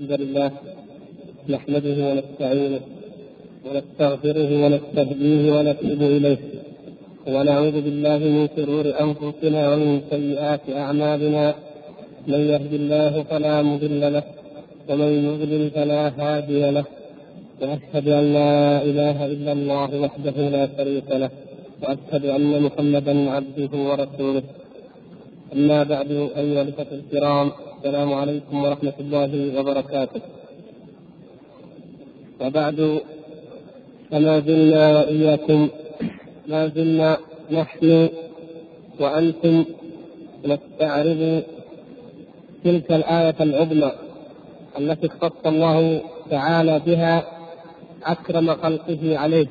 الحمد لله نحمده ونستعينه ونستغفره ونستهديه ونتوب إليه ونعوذ بالله من شرور أنفسنا ومن سيئات أعمالنا. من يهد الله فلا مضل له ومن يضلل فلا هادي له. وأشهد أن لا إله إلا الله وحده لا شريك له وأشهد أن محمدا عبده ورسوله. أما بعد أيها الإخوة الكرام السلام عليكم ورحمة الله وبركاته. وبعد فما زلنا وإياكم ما زلنا نحن وأنتم نستعرض تلك الآية العظمى التي اختص الله تعالى بها أكرم خلقه عليه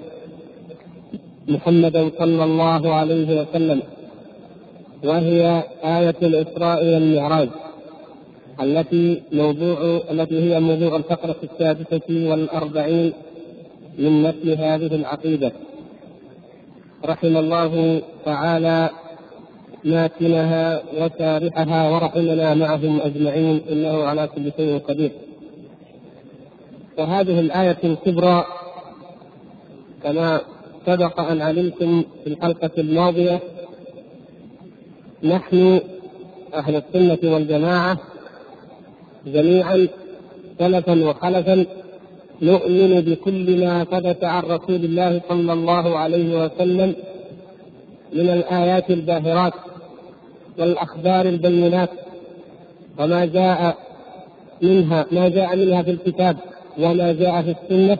محمدا صلى الله عليه وسلم وهي آية الإسراء والمعراج. التي موضوع التي هي موضوع الفقرة السادسة والأربعين من مثل هذه العقيدة. رحم الله تعالى ماتنها وشارحها ورحمنا معهم أجمعين إنه على كل شيء قدير. وهذه الآية الكبرى كما سبق أن علمتم في الحلقة الماضية نحن أهل السنة والجماعة جميعا سلفا وخلفا نؤمن بكل ما ثبت عن رسول الله صلى الله عليه وسلم من الآيات الباهرات والأخبار البينات وما جاء منها ما جاء منها في الكتاب وما جاء في السنة.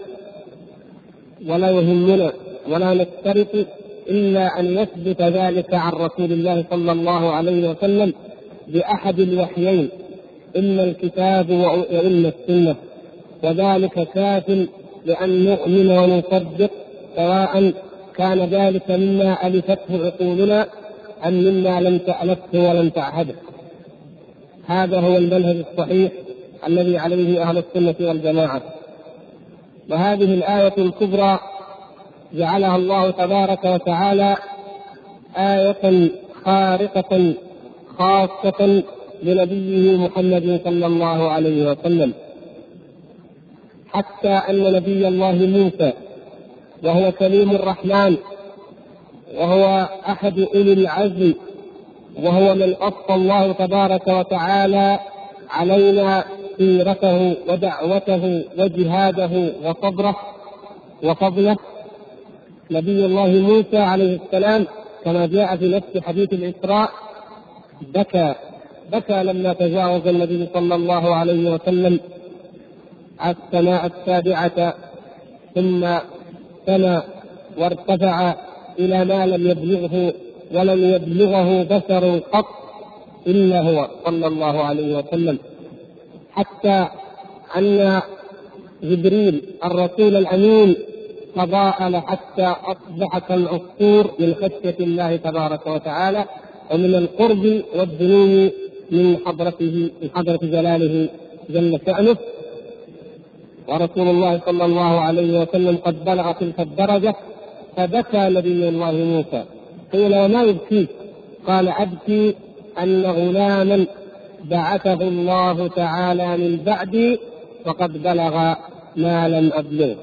ولا يهمنا ولا نشترط إلا أن يثبت ذلك عن رسول الله صلى الله عليه وسلم بأحد الوحيين. إما الكتاب وإما السنة. وذلك كاف لأن نؤمن ونصدق سواء كان ذلك مما ألفته عقولنا أم مما لم تألفه ولم تعهده. هذا هو المنهج الصحيح الذي عليه أهل السنة والجماعة. وهذه الآية الكبرى جعلها الله تبارك وتعالى آية خارقة خاصة لنبيه محمد صلى الله عليه وسلم حتى أن نبي الله موسى وهو كليم الرحمن وهو أحد أولي العزم وهو من قص الله تبارك وتعالى علينا سيرته ودعوته وجهاده وصبره وفضله. نبي الله موسى عليه السلام كما جاء في نفس حديث الإسراء بكى بكى لما تجاوز النبي صلى الله عليه وسلم السماء السابعة ثم سما وارتفع إلى ما لم يبلغه ولم يبلغه بشر قط إلا هو صلى الله عليه وسلم. حتى أن جبريل الرسول الأمين تضاءل حتى أصبح كالعصفور من خشية الله تبارك وتعالى ومن القرب والذنوب من حضرته من حضرة جلاله جل شأنه. ورسول الله صلى الله عليه وسلم قد بلغ تلك الدرجة فبكى نبي الله موسى. قيل وما يبكيك؟ قال أبكي أن غلاما بعثه الله تعالى من بعدي وقد بلغ ما لم أبلغه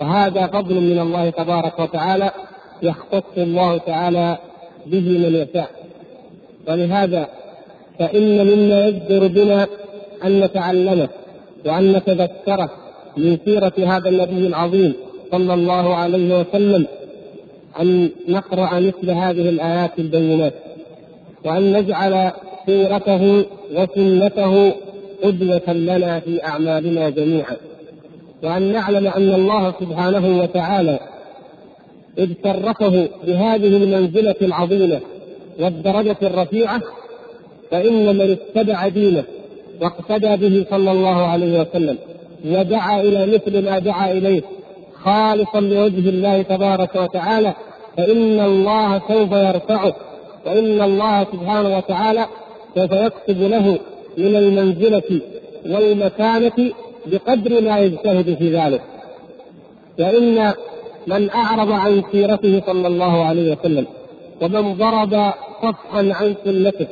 فهذا فضل من الله تبارك وتعالى يختص الله تعالى به من يشاء. ولهذا فإن مما يجدر بنا أن نتعلمه وأن نتذكره من سيرة هذا النبي العظيم صلى الله عليه وسلم أن نقرأ مثل هذه الآيات البينات وأن نجعل سيرته وسنته قدوة لنا في أعمالنا جميعا. وأن نعلم أن الله سبحانه وتعالى إذ شرفه بهذه المنزلة العظيمة والدرجة الرفيعة فإن من اتبع دينه واقتدى به صلى الله عليه وسلم ودعا إلى مثل ما دعا إليه خالصا لوجه الله تبارك وتعالى فإن الله سوف يرفعه وإن الله سبحانه وتعالى سوف يكتب له من المنزلة والمكانة بقدر ما يجتهد في ذلك. فإن من أعرض عن سيرته صلى الله عليه وسلم ومن ضرب صفحا عن سنته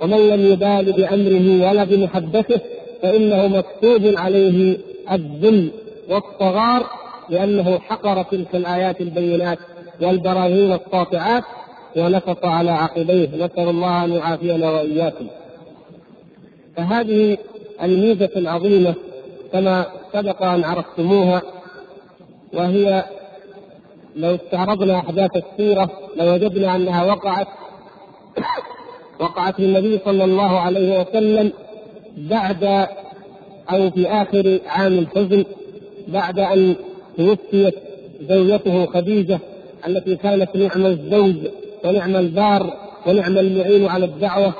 ومن لم يبال بأمره ولا بمحبته فإنه مكتوب عليه الذل والصغار لأنه حقر تلك الآيات البينات والبراهين الساطعات ونفط على عقبيه. نسأل الله أن يعافينا وإياكم. فهذه الميزة العظيمة كما سبق أن عرفتموها وهي لو استعرضنا أحداث السيرة لوجدنا أنها وقعت وقعت للنبي صلى الله عليه وسلم بعد أو في آخر عام الحزن بعد أن توفيت زوجته خديجة التي كانت نعم الزوج ونعم البار ونعم المعين على الدعوة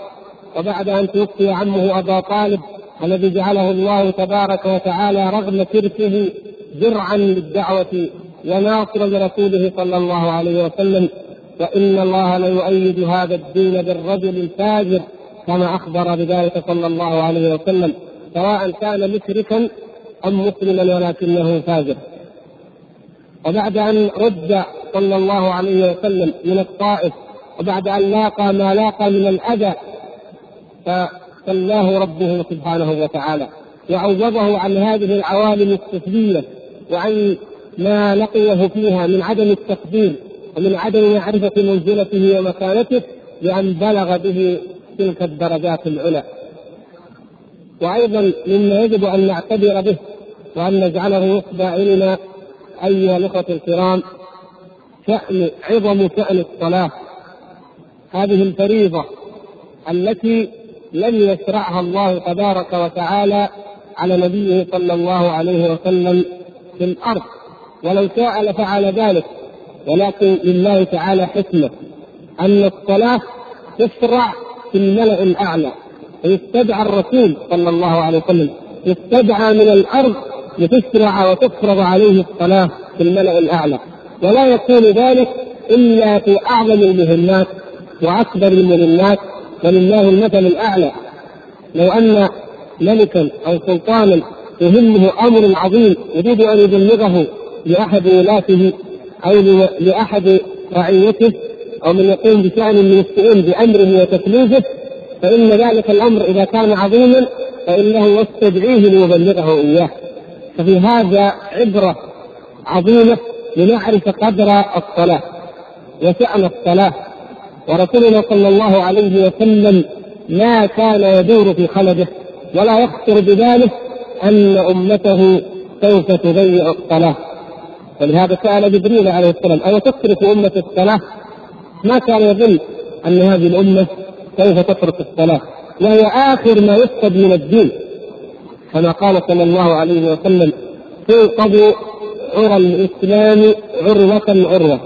وبعد أن توفي عمه أبا طالب الذي جعله الله تبارك وتعالى رغم تركه درعا للدعوة وناصرا لرسوله صلى الله عليه وسلم. وإن الله ليؤيد هذا الدين بالرجل الفاجر كما أخبر بذلك صلى الله عليه وسلم سواء كان مشركا أم مسلما ولكنه فاجر. وبعد أن رد صلى الله عليه وسلم من الطائف وبعد أن لاقى ما لاقى من الأذى فسلاه ربه سبحانه وتعالى وعوضه عن هذه العوالم السفلية وعن ما لقيه فيها من عدم التقدير. ومن عدم معرفة منزلته ومكانته بأن بلغ به تلك الدرجات العلى. وأيضا مما يجب أن نعتبر به وأن نجعله يخبى إلينا أيها الأخوة الكرام شأن عظم شأن الصلاة. هذه الفريضة التي لم يشرعها الله تبارك وتعالى على نبيه صلى الله عليه وسلم في الأرض. ولو شاء لفعل ذلك. ولكن لله تعالى حكمة أن الصلاة تشرع في الملأ الأعلى فيستدعى الرسول صلى الله عليه وسلم يستدعى من الأرض لتشرع وتفرض عليه الصلاة في الملأ الأعلى. ولا يكون ذلك إلا في أعظم المهمات وأكبر المهمات ولله المثل الأعلى. لو أن ملكا أو سلطانا يهمه أمر عظيم يريد أن يبلغه لأحد ولاته أو لأحد رعيته أو من يقوم بشأن من الشؤون بأمره وتكليفه فإن ذلك الأمر إذا كان عظيما فإنه يستدعيه ليبلغه إياه. ففي هذا عبرة عظيمة لنعرف قدر الصلاة وشأن الصلاة. ورسولنا صلى الله عليه وسلم ما كان يدور في خلده ولا يخطر بباله أن أمته سوف تضيع الصلاة. ولهذا سأل جبريل عليه السلام أو تترك أمة الصلاة؟ ما كان يظن أن هذه الأمة سوف تترك الصلاة وهي آخر ما يفقد من الدين. كما قال صلى الله عليه وسلم توقظ عرى الإسلام عروة عروة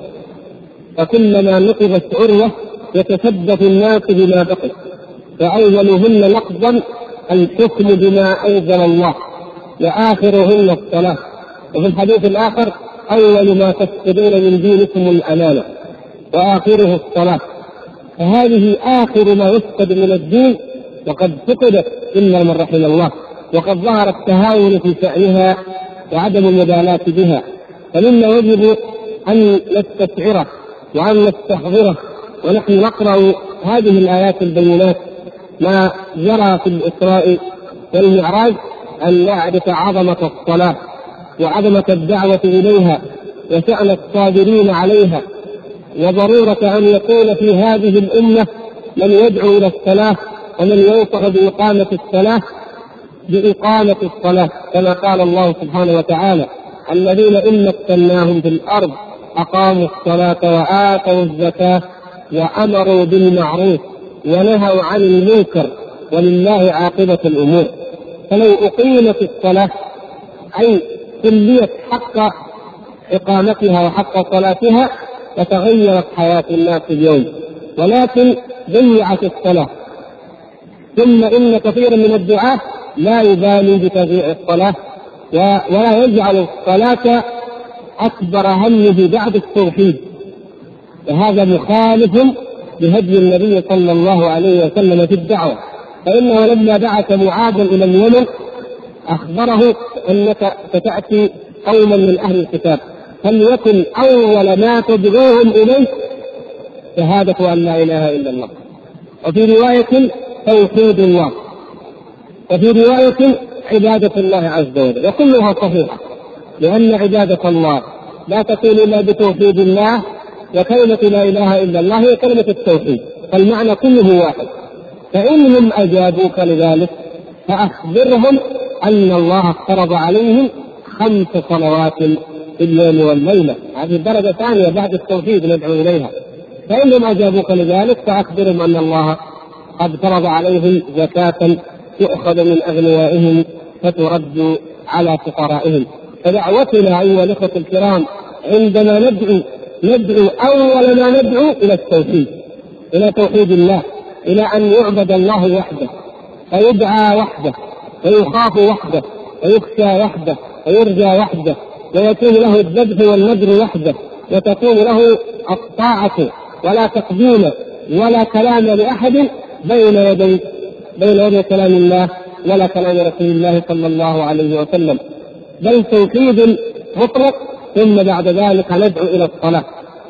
فكلما نقضت عروة يتثبت الناس بما بقي فأولهن لقظا الحكم بما أنزل الله وآخرهن الصلاة. وفي الحديث الآخر أول ما تفقدون من دينكم الأمانة وآخره الصلاة. فهذه آخر ما يفقد من الدين وقد فقدت إلا من رحم الله. وقد ظهر التهاون في شأنها وعدم المبالاة بها. فمما يجب أن نستشعره وأن نستحضره ونحن نقرأ هذه الآيات البينات ما جرى في الإسراء والمعراج أن نعرف عظمة الصلاة. وعظمة الدعوة إليها وشأن الصابرين عليها وضرورة أن يكون في هذه الأمة من يدعو إلى الصلاة ومن ينصح بإقامة الصلاة بإقامة الصلاة كما قال الله سبحانه وتعالى الذين إن مكناهم في الأرض أقاموا الصلاة وآتوا الزكاة وأمروا بالمعروف ونهوا عن المنكر ولله عاقبة الأمور. فلو أقيمت الصلاة أي كلية حق إقامتها وحق صلاتها لتغيرت حياة الناس اليوم. ولكن ضيعت الصلاة. ثم إن كثيرا من الدعاة لا يبالي بتضييع الصلاة ولا يجعل الصلاة أكبر همه بعد التوحيد. وهذا مخالف بهدي النبي صلى الله عليه وسلم في الدعوة. فإنه لما بعث معاذا إلى اليمن أخبره أنك ستأتي قوما من أهل الكتاب. فليكن أول ما تدعوهم إليه شهادة أن لا إله إلا الله. وفي رواية توحيد الله. وفي رواية عبادة الله عز وجل. وكلها صحيحة. لأن عبادة الله لا تكون إلا بتوحيد الله وكلمة لا إله إلا الله هي كلمة التوحيد. فالمعنى كله واحد. فإنهم أجابوك لذلك فأخبرهم أن الله افترض عليهم خمس صلوات في اليوم والليلة. هذه درجة ثانية بعد التوحيد ندعو إليها. فإنهم أجابوك لذلك فأخبرهم أن الله قد فرض عليهم زكاة تؤخذ من أغنيائهم فترد على فقرائهم. فدعوتنا أيها الإخوة الكرام عندما ندعو ندعو أول ما ندعو إلى التوحيد إلى توحيد الله إلى أن يعبد الله وحده فيدعى وحده. ويخاف وحده ويخشى وحده ويرجى وحده ويكون له الذبح والنذر وحده وتكون له الطاعة ولا تقديم ولا كلام لأحد بين يدي بين يدي كلام الله ولا كلام رسول الله صلى الله عليه وسلم. بل توحيد مطلق ثم بعد ذلك ندعو إلى الصلاة.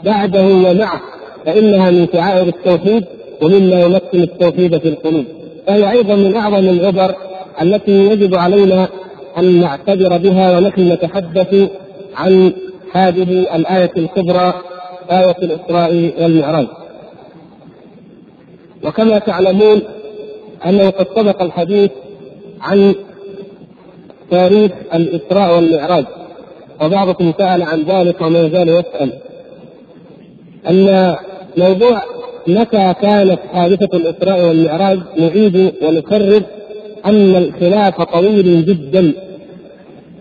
بعده ومعه فإنها من شعائر التوحيد ومما يمثل التوحيد في القلوب. فهي أيضا من أعظم العبر التي يجب علينا أن نعتبر بها ونحن نتحدث عن هذه الآية الكبرى آية الإسراء والمعراج. وكما تعلمون أنه قد سبق الحديث عن تاريخ الإسراء والمعراج وبعضكم سأل عن ذلك وما يزال يسأل. أن موضوع متى كانت حادثة الإسراء والمعراج نعيد ونكرر أن الخلاف طويل جدا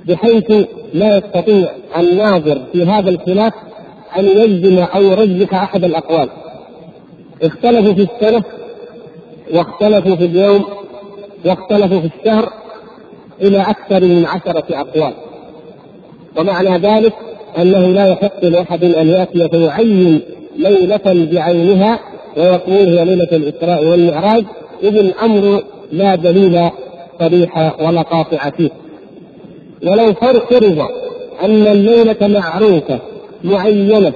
بحيث لا يستطيع الناظر في هذا الخلاف أن يجزم أو يرجح أحد الأقوال. اختلفوا في السنة واختلفوا في اليوم واختلفوا في الشهر إلى أكثر من عشرة أقوال. ومعنى ذلك أنه لا يحق لأحد أن يأتي فيعين ليلة بعينها ويقول هي ليلة الإسراء والمعراج إذ الأمر لا دليل صريح ولا قاطع فيه. ولو فرض أن الليلة معروفة معينة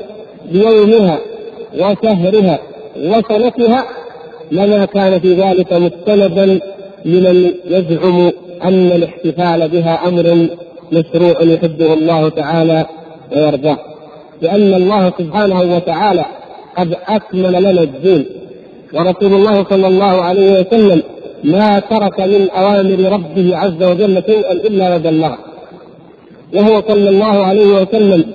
بيومها وشهرها وسنتها لما كان في ذلك مستندا لمن يزعم أن الاحتفال بها أمر مشروع يحبه الله تعالى ويرضاه. لأن الله سبحانه وتعالى قد أكمل لنا الدين ورسول الله صلى الله عليه وسلم ما ترك من أوامر ربه عز وجل شيئا إلا وبلغه وهو صلى الله عليه وسلم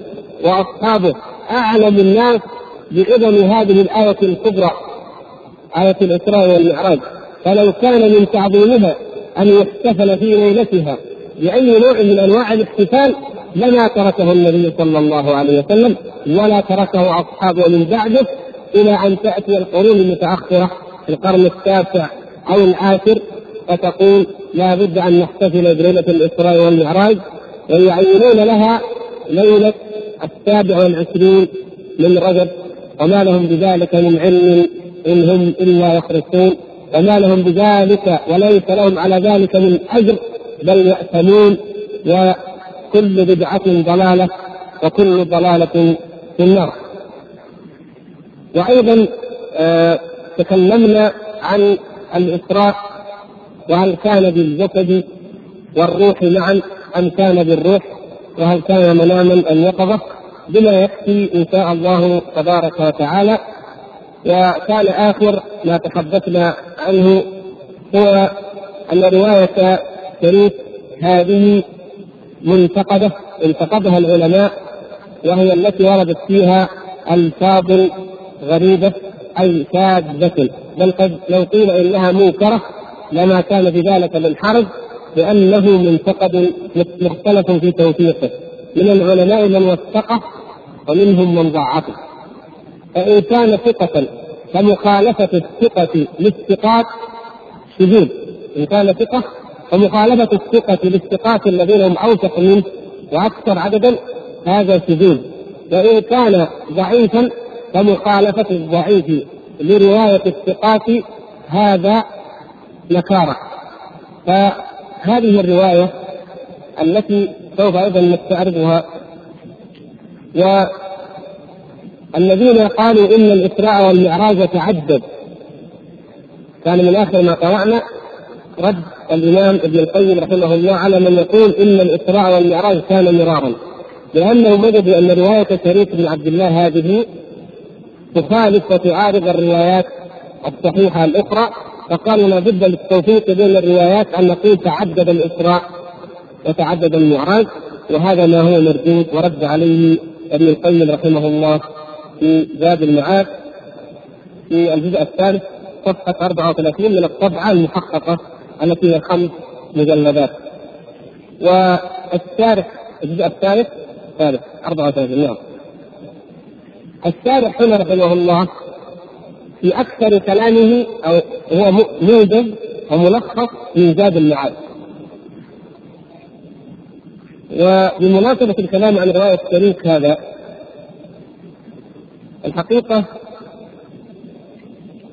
وأصحابه أعلم الناس بعظم هذه الآية الكبرى آية الإسراء والمعراج. فلو كان من تعظيمها أن يحتفل في ليلتها بأي نوع من أنواع الاحتفال لما تركه النبي صلى الله عليه وسلم ولا تركه أصحابه من بعده إلى أن تأتي القرون المتأخرة في القرن التاسع أو العاشر فتقول لا بد أن نحتفل بليلة الإسراء والمعراج ويعينون لها ليلة السابع والعشرين من رجب. وما لهم بذلك من علم إن هم إلا يخرسون وما لهم بذلك وليس لهم على ذلك من أجر بل يأثمون وكل بدعة ضلالة وكل ضلالة في النار. وأيضا آه تكلمنا عن الإسراء وهل كان بالجسد والروح معا أم كان بالروح وهل كان مناما أم يقظة بما يكفي إن شاء الله تبارك وتعالى. وكان آخر ما تحدثنا عنه هو أن رواية شريف هذه منتقدة انتقدها العلماء وهي التي وردت فيها ألفاظ غريبة. أي شاذة بل قد لو قيل إنها منكرة لما كان في ذلك من حرج لأنه منتقد مختلف في توثيقه. من العلماء من وثقه ومنهم من ضعفه. فإن كان ثقة فمخالفة الثقة للثقات شذوذ. إن كان ثقة فمخالفة الثقة للثقات الذين هم أوثق منه وأكثر عددا هذا شذوذ. وإن كان ضعيفا فمخالفة الضعيف لرواية الثقات هذا نكارة. فهذه الرواية التي سوف أيضا نستعرضها الذين قالوا إن الإسراء والمعراج تعدد. كان من آخر ما قرأنا رد الإمام ابن القيم رحمه الله على من يقول إن الإسراء والمعراج كان مرارا لانهم وجدوا أن رواية شريك بن عبد الله هذه تخالف وتعارض الروايات الصحيحة الأخرى فقالوا لابد للتوفيق بين الروايات أن نقول تعدد الإسراء وتعدد المعراج وهذا ما هو مردود ورد عليه ابن القيم رحمه الله في زاد المعاد في الجزء الثالث صفحة 34 من الطبعة المحققة التي هي خمس مجلدات. والشارح الجزء الثالث ثالث 34 نعم. الشارح هنا رحمه الله في أكثر كلامه أو هو موجز وملخص من زاد المعاد وبمناسبة الكلام عن رواية الشريك هذا الحقيقة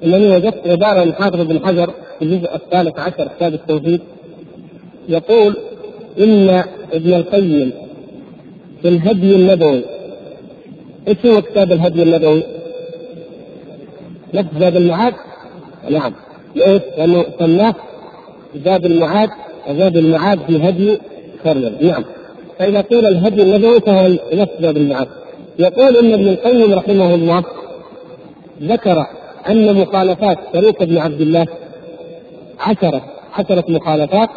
إنني وجدت عبارة من حافظ بن حجر في الجزء الثالث عشر كتاب التوحيد يقول إن ابن القيم في الهدي النبوي إيش هو كتاب الهدي النبوي؟ نفس زاد المعاد؟ نعم ليش؟ لأنه سماه زاد المعاد وزاد المعاد في هدي خير نعم فإذا قيل الهدي النبوي فهو نفس زاد المعاد يقول إن ابن القيم رحمه الله ذكر أن مخالفات شريك بن عبد الله عشرة عشرة مخالفات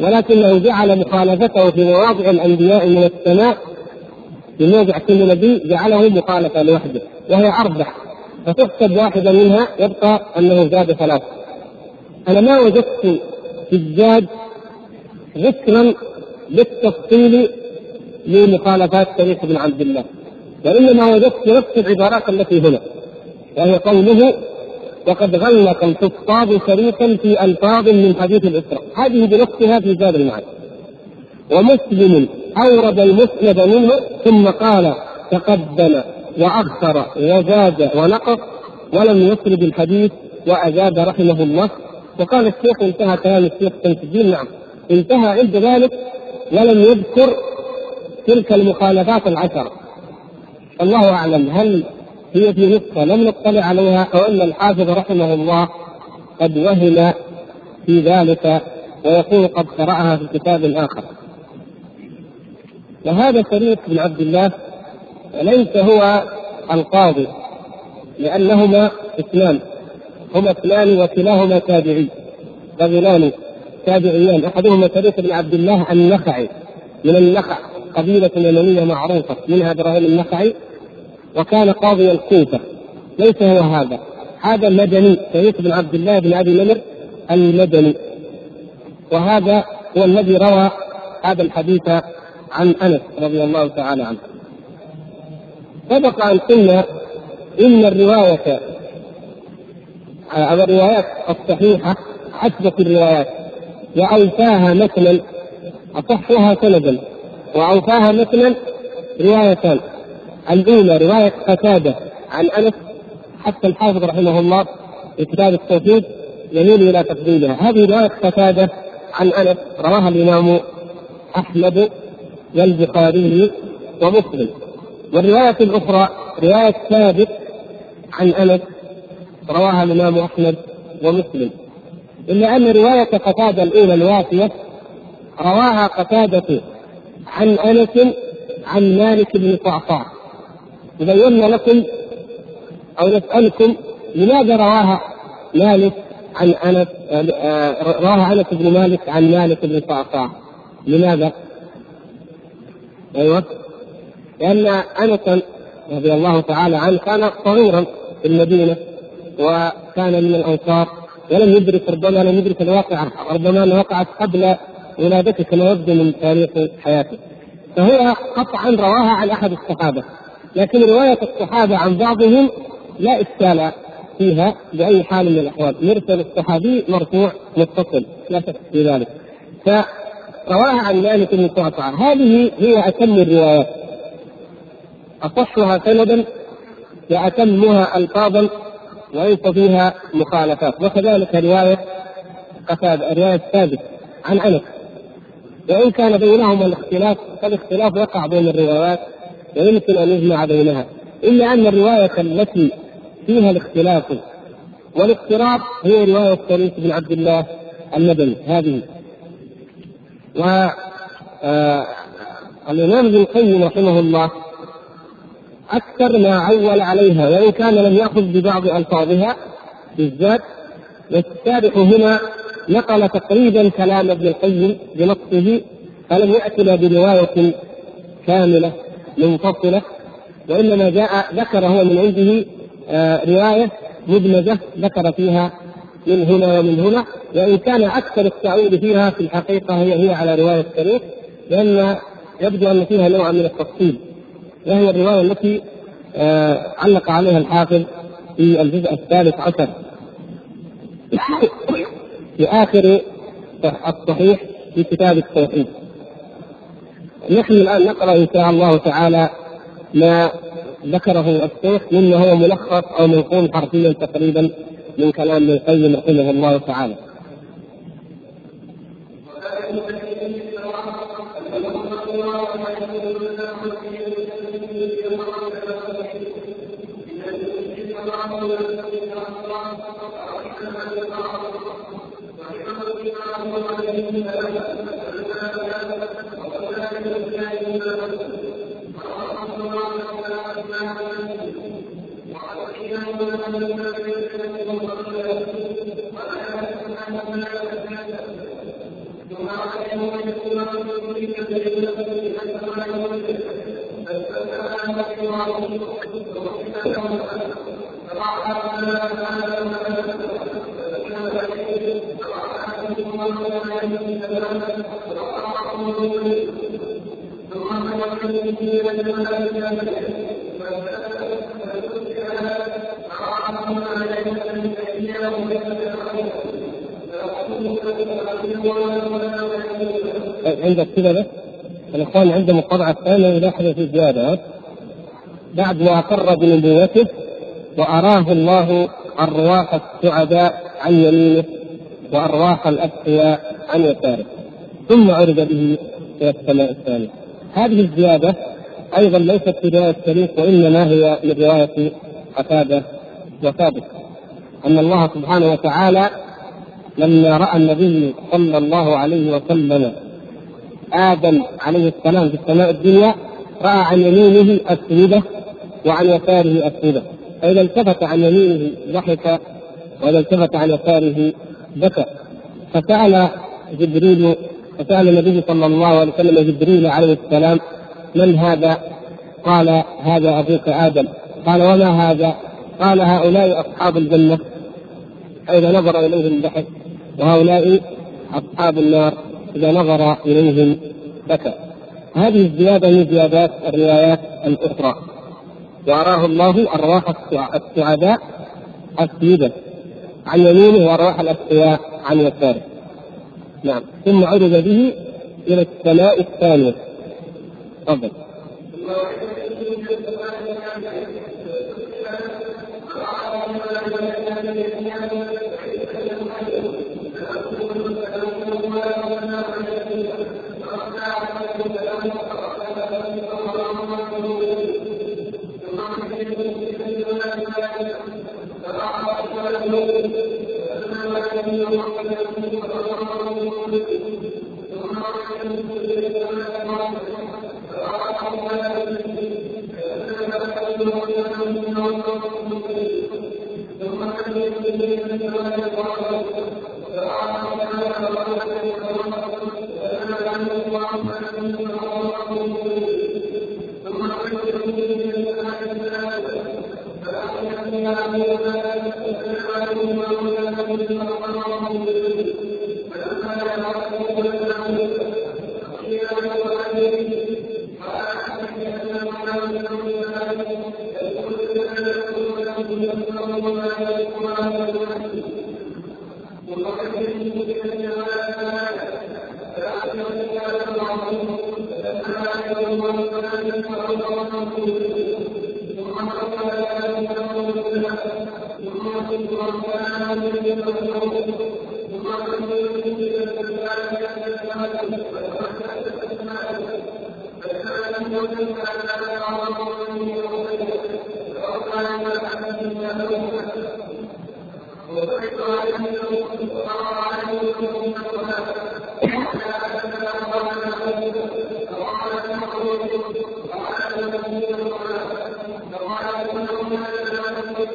ولكنه جعل مخالفته في مواضع الأنبياء من السماء في موضع كل نبي جعله مخالفة لوحده وهي أربع فتحسب واحدة منها يبقى أنه زاد ثلاث. أنا ما وجدت في الزاد ذكرا بالتفصيل لمخالفات شريك بن عبد الله وإنما وجدت نفس العبارات التي هنا وهي قوله وقد غلق الحفاظ شريكا في ألفاظ من حديث الإسراء هذه بنفسها في زاد المعاد ومسلم اورد المسند منه ثم قال تقدم واخر وزاد ونقص ولم يسرد الحديث واجاب رحمه الله. وقال الشيخ انتهى كلام الشيخ شمس نعم. انتهى عند ذلك ولم يذكر تلك المخالفات العشره الله أعلم هل هي في نسخة لم نطلع عليها أو أن الحافظ رحمه الله قد وهم في ذلك ويكون قد قرأها في كتاب آخر. وهذا شريك بن عبد الله ليس هو القاضي لأنهما اثنان. هما اثنان وكلاهما تابعي رجلان تابعيان. أحدهما شريك بن عبد الله النخعي من النخع قبيلة يمنية معروفة منها إبراهيم النخعي وكان قاضي الكوفة ليس هو هذا. هذا المدني سيد بن عبد الله بن أبي نمر المدني. وهذا هو الذي روى هذا الحديث عن أنس رضي الله تعالى عنه. سبق أن قلنا إن الرواية أو الروايات الصحيحة حسبة الروايات واوفاها متنا أصحها سندا واوفاها متنا روايتان. الأولى رواية قتادة عن أنس حتى الحافظ رحمه الله في كتاب التوحيد يميل إلى تفضيلها. هذه رواية قتادة عن أنس رواها الإمام أحمد والبخاري ومسلم. والرواية الأخرى رواية ثابت عن أنس رواها الإمام أحمد ومسلم. إلا أن رواية قتادة الأولى الوافية رواها قتادة عن أنس عن مالك بن قعقاع بينا لكم أو نسألكم لماذا رواها مالك عن أنس آه، رواها أنس بن مالك عن مالك بن قعقاع لماذا؟ أيوه. لأن أنس رضي الله تعالى عنه كان صغيرا في المدينة وكان من الأنصار ولم يدرك ربما لم يدرك الواقعه ربما انها وقعت قبل ولادته كما يبدو من تاريخ حياته. فهو قطعا رواها عن أحد الصحابة. لكن رواية الصحابة عن بعضهم لا إشكال فيها بأي حال من الأحوال. مرسل الصحابي مرفوع متصل لا شك في ذلك. فرواها عن مالك بن قعقاع هذه هي أتم الروايات أصحها سندا وأتمها ألفاظا وليس فيها مخالفات. وكذلك رواية قتادة رواية ثابت عن أنس. وإن كان بينهما الاختلاف فالاختلاف يقع بين الروايات ويمكن أن يجمع بينها. إلا أن الرواية التي فيها الاختلاف والاضطراب هي رواية شريك بن عبد الله الندم هذه و آه، الإمام ابن القيم رحمه الله أكثر ما عول عليها وإن كان لم يأخذ ببعض ألفاظها بالذات والشارح هنا نقل تقريبا كلام ابن القيم بنصه فلم يأتنا برواية كاملة منفصلة وإنما جاء ذكر هو من عنده آه، رواية مدمجة ذكر فيها من هنا ومن هنا وإن كان أكثر التأويل فيها في الحقيقة هي هي على رواية الشريف لأن يبدو أن فيها نوع من التفصيل وهي الرواية التي آه، علق عليها الحافظ في الجزء الثالث عشر. في آخر الصحيح في كتاب التوحيد. نحن الآن نقرأ إن شاء الله تعالى ما ذكره الشيخ مما هو ملخص أو منقول حرفيا تقريبا من كلام ابن القيم رحمه الله تعالى. عندك كذا بس؟ الإخوان عندهم الطبعه الثانية يلاحظوا في زياده بعد ما أقر بنبوته وأراه الله أرواح السعداء عن يمينه وأرواح الاتقياء عن يساره. ثم عرض به إلى السماء الثانية. هذه الزيادة أيضا ليست في رواية الشريف وإنما هي من رواية قتادة وثابت. أن الله سبحانه وتعالى لما رأى النبي صلى الله عليه وسلم آدم عليه السلام في السماء الدنيا رأى عن يمينه اسوده وعن يساره اسوده فاذا التفت عن يمينه ضحك وإذا التفت عن يساره بكى. فسأل جبريل فسأل النبي صلى الله عليه وسلم جبريل عليه السلام من هذا؟ قال هذا أبوك آدم. قال وما هذا؟ قال هؤلاء أصحاب الجنة. فاذا نظر إليهم ضحك وهؤلاء أصحاب النار. إذا نظر إليهم بكى. هذه الزيادة من زيادات الروايات الأخرى. واراه الله أرواح السعداء السيدة. عن يمينه وارواح الاتقياء عن يساره. نعم. ثم عرض به إلى السماء الثانية. تفضل. وبعث عليهم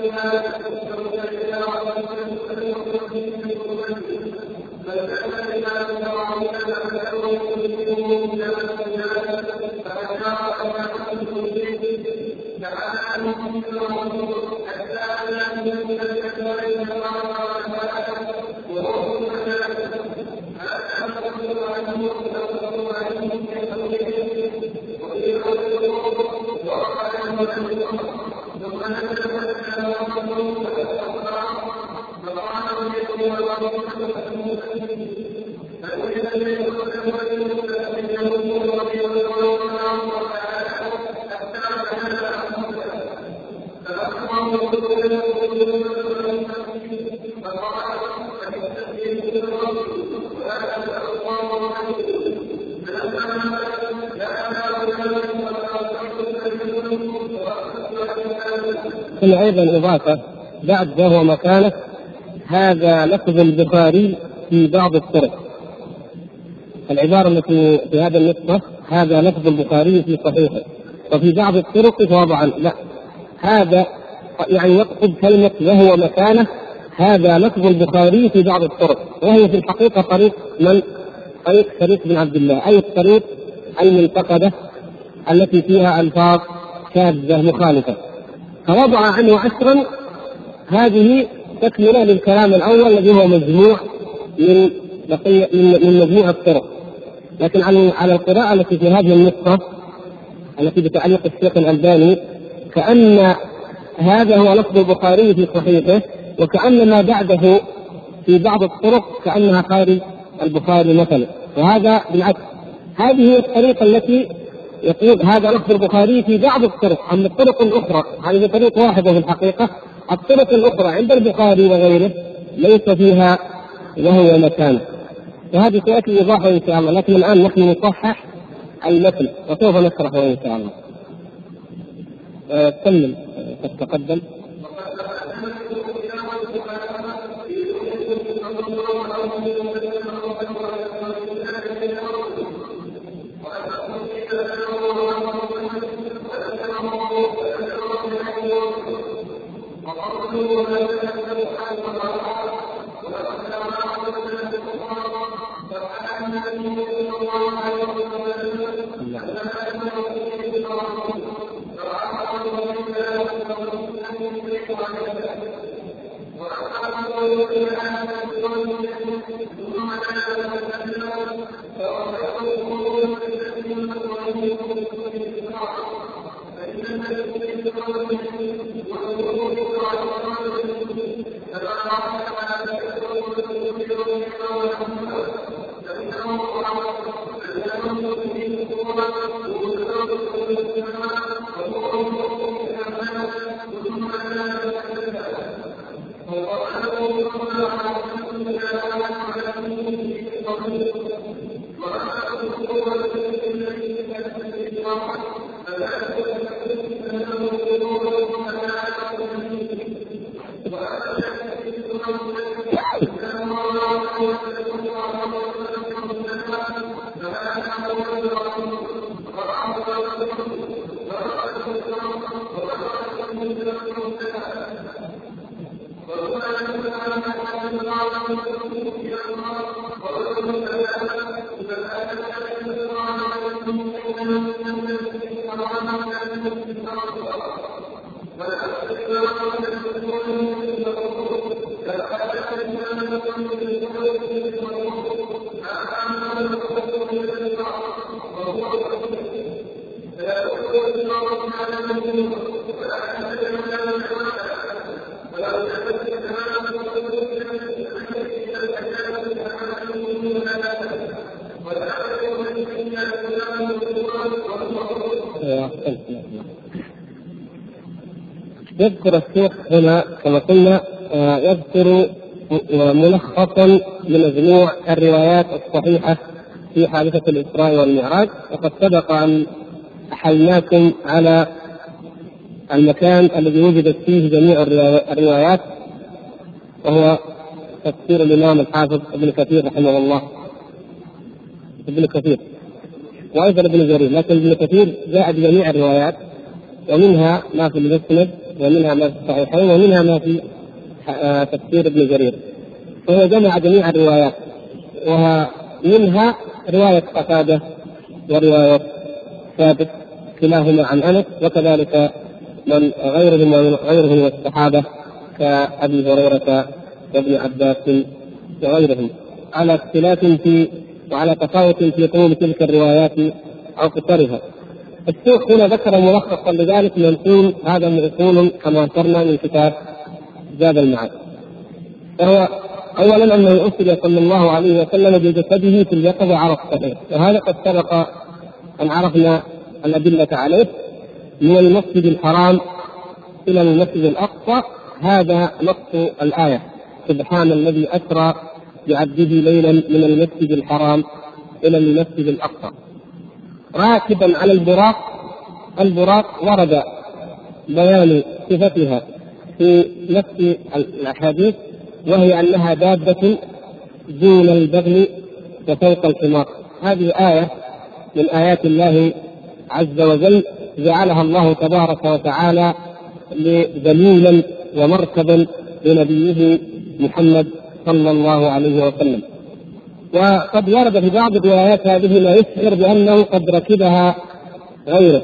Gracias. ثم أيضا إضافة بعد وهو مكانه هذا لفظ البخاري في بعض الطرق. العبارة التي في هذا النسخة هذا لفظ البخاري في صحيحه. وفي بعض الطرق طبعا لا. هذا يعني يقصد كلمة وهو مكانه هذا لفظ البخاري في بعض الطرق. وهي في الحقيقة طريق من؟ طريق شريك بن عبد الله أي الطريق المنتقدة التي فيها ألفاظ شاذة مخالفة. فوضع عنه عشرا. هذه تكملة للكلام الأول الذي هو مجموع من بقية من مجموع الطرق. لكن على على القراءة التي في هذه النسخة التي بتعليق الشيخ الألباني كأن هذا هو لفظ البخاري في صحيحه وكأن ما بعده في بعض الطرق كأنها خارج البخاري مثلا. وهذا بالعكس. هذه هي الطريقة التي يقول هذا لفظ البخاري في بعض الطرق أما الطرق الأخرى. هذه طريقة واحدة في الحقيقة. الطرق الأخرى عند البخاري وغيره ليس فيها وهو مكان. وهذه سيأتي إيضاحه إن شاء الله لكن الآن نحن نصحح المثل وسوف نشرحه إن شاء الله. كمل أه تتقدم. يذكر الشيخ هنا كما قلنا يذكر ملخصا لمجموع الروايات الصحيحة في حادثة الإسراء والمعراج. وقد سبق أن أحلناكم على المكان الذي وجدت فيه جميع الروايات وهو تفسير الإمام الحافظ ابن كثير رحمه الله. ابن كثير. وأيضا ابن جرير لكن ابن كثير جاء بجميع الروايات ومنها ما في المسند ومنها ما في الصحيحين ومنها ما في آه، تفسير ابن جرير. فهو جمع جميع الروايات ومنها رواية قتادة ورواية ثابت كلاهما عن أنس وكذلك من غيرهم غيرهم من الصحابة كأبي هريرة وابن عباس وغيرهم. على اختلاف في وعلى تفاوت في طول تلك الروايات أو قصرها. الشيخ هنا ذكر ملخصا لذلك منقول هذا منقول كما ذكرنا من كتاب زاد المعاد. فهو اولا أنه أرسل صلى الله عليه وسلم بجسده في اليقظة على الصحيح وهذا قد سبق أن عرفنا الأدلة عليه من المسجد الحرام إلى المسجد الأقصى هذا نص الآية سبحان الذي أسرى بعبده ليلا من المسجد الحرام إلى المسجد الأقصى. راكبا على البراق البراق ورد بيان صفتها في نفس الأحاديث وهي أنها دابة دون البغل وفوق الحمار. هذه آية من آيات الله عز وجل جعلها الله تبارك وتعالى دليلا ومركبا لنبيه محمد صلى الله عليه وسلم. وقد ورد في بعض الروايات هذه ما يشعر بأنه قد ركبها غيره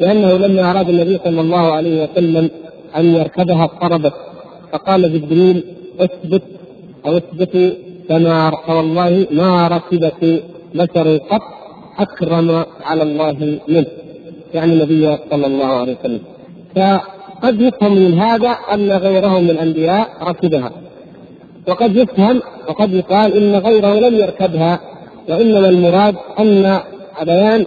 لأنه لما اراد النبي صلى الله عليه وسلم أن يركبها اضطربت فقال جبريل اثبت أو اثبتي كما فوالله ما ركبت بشر قط أكرم على الله منه. يعني النبي صلى الله عليه وسلم. فقد يفهم من هذا أن غيره من الأنبياء ركبها. وقد يفهم وقد يقال إن غيره لم يركبها وإنما المراد أن بيان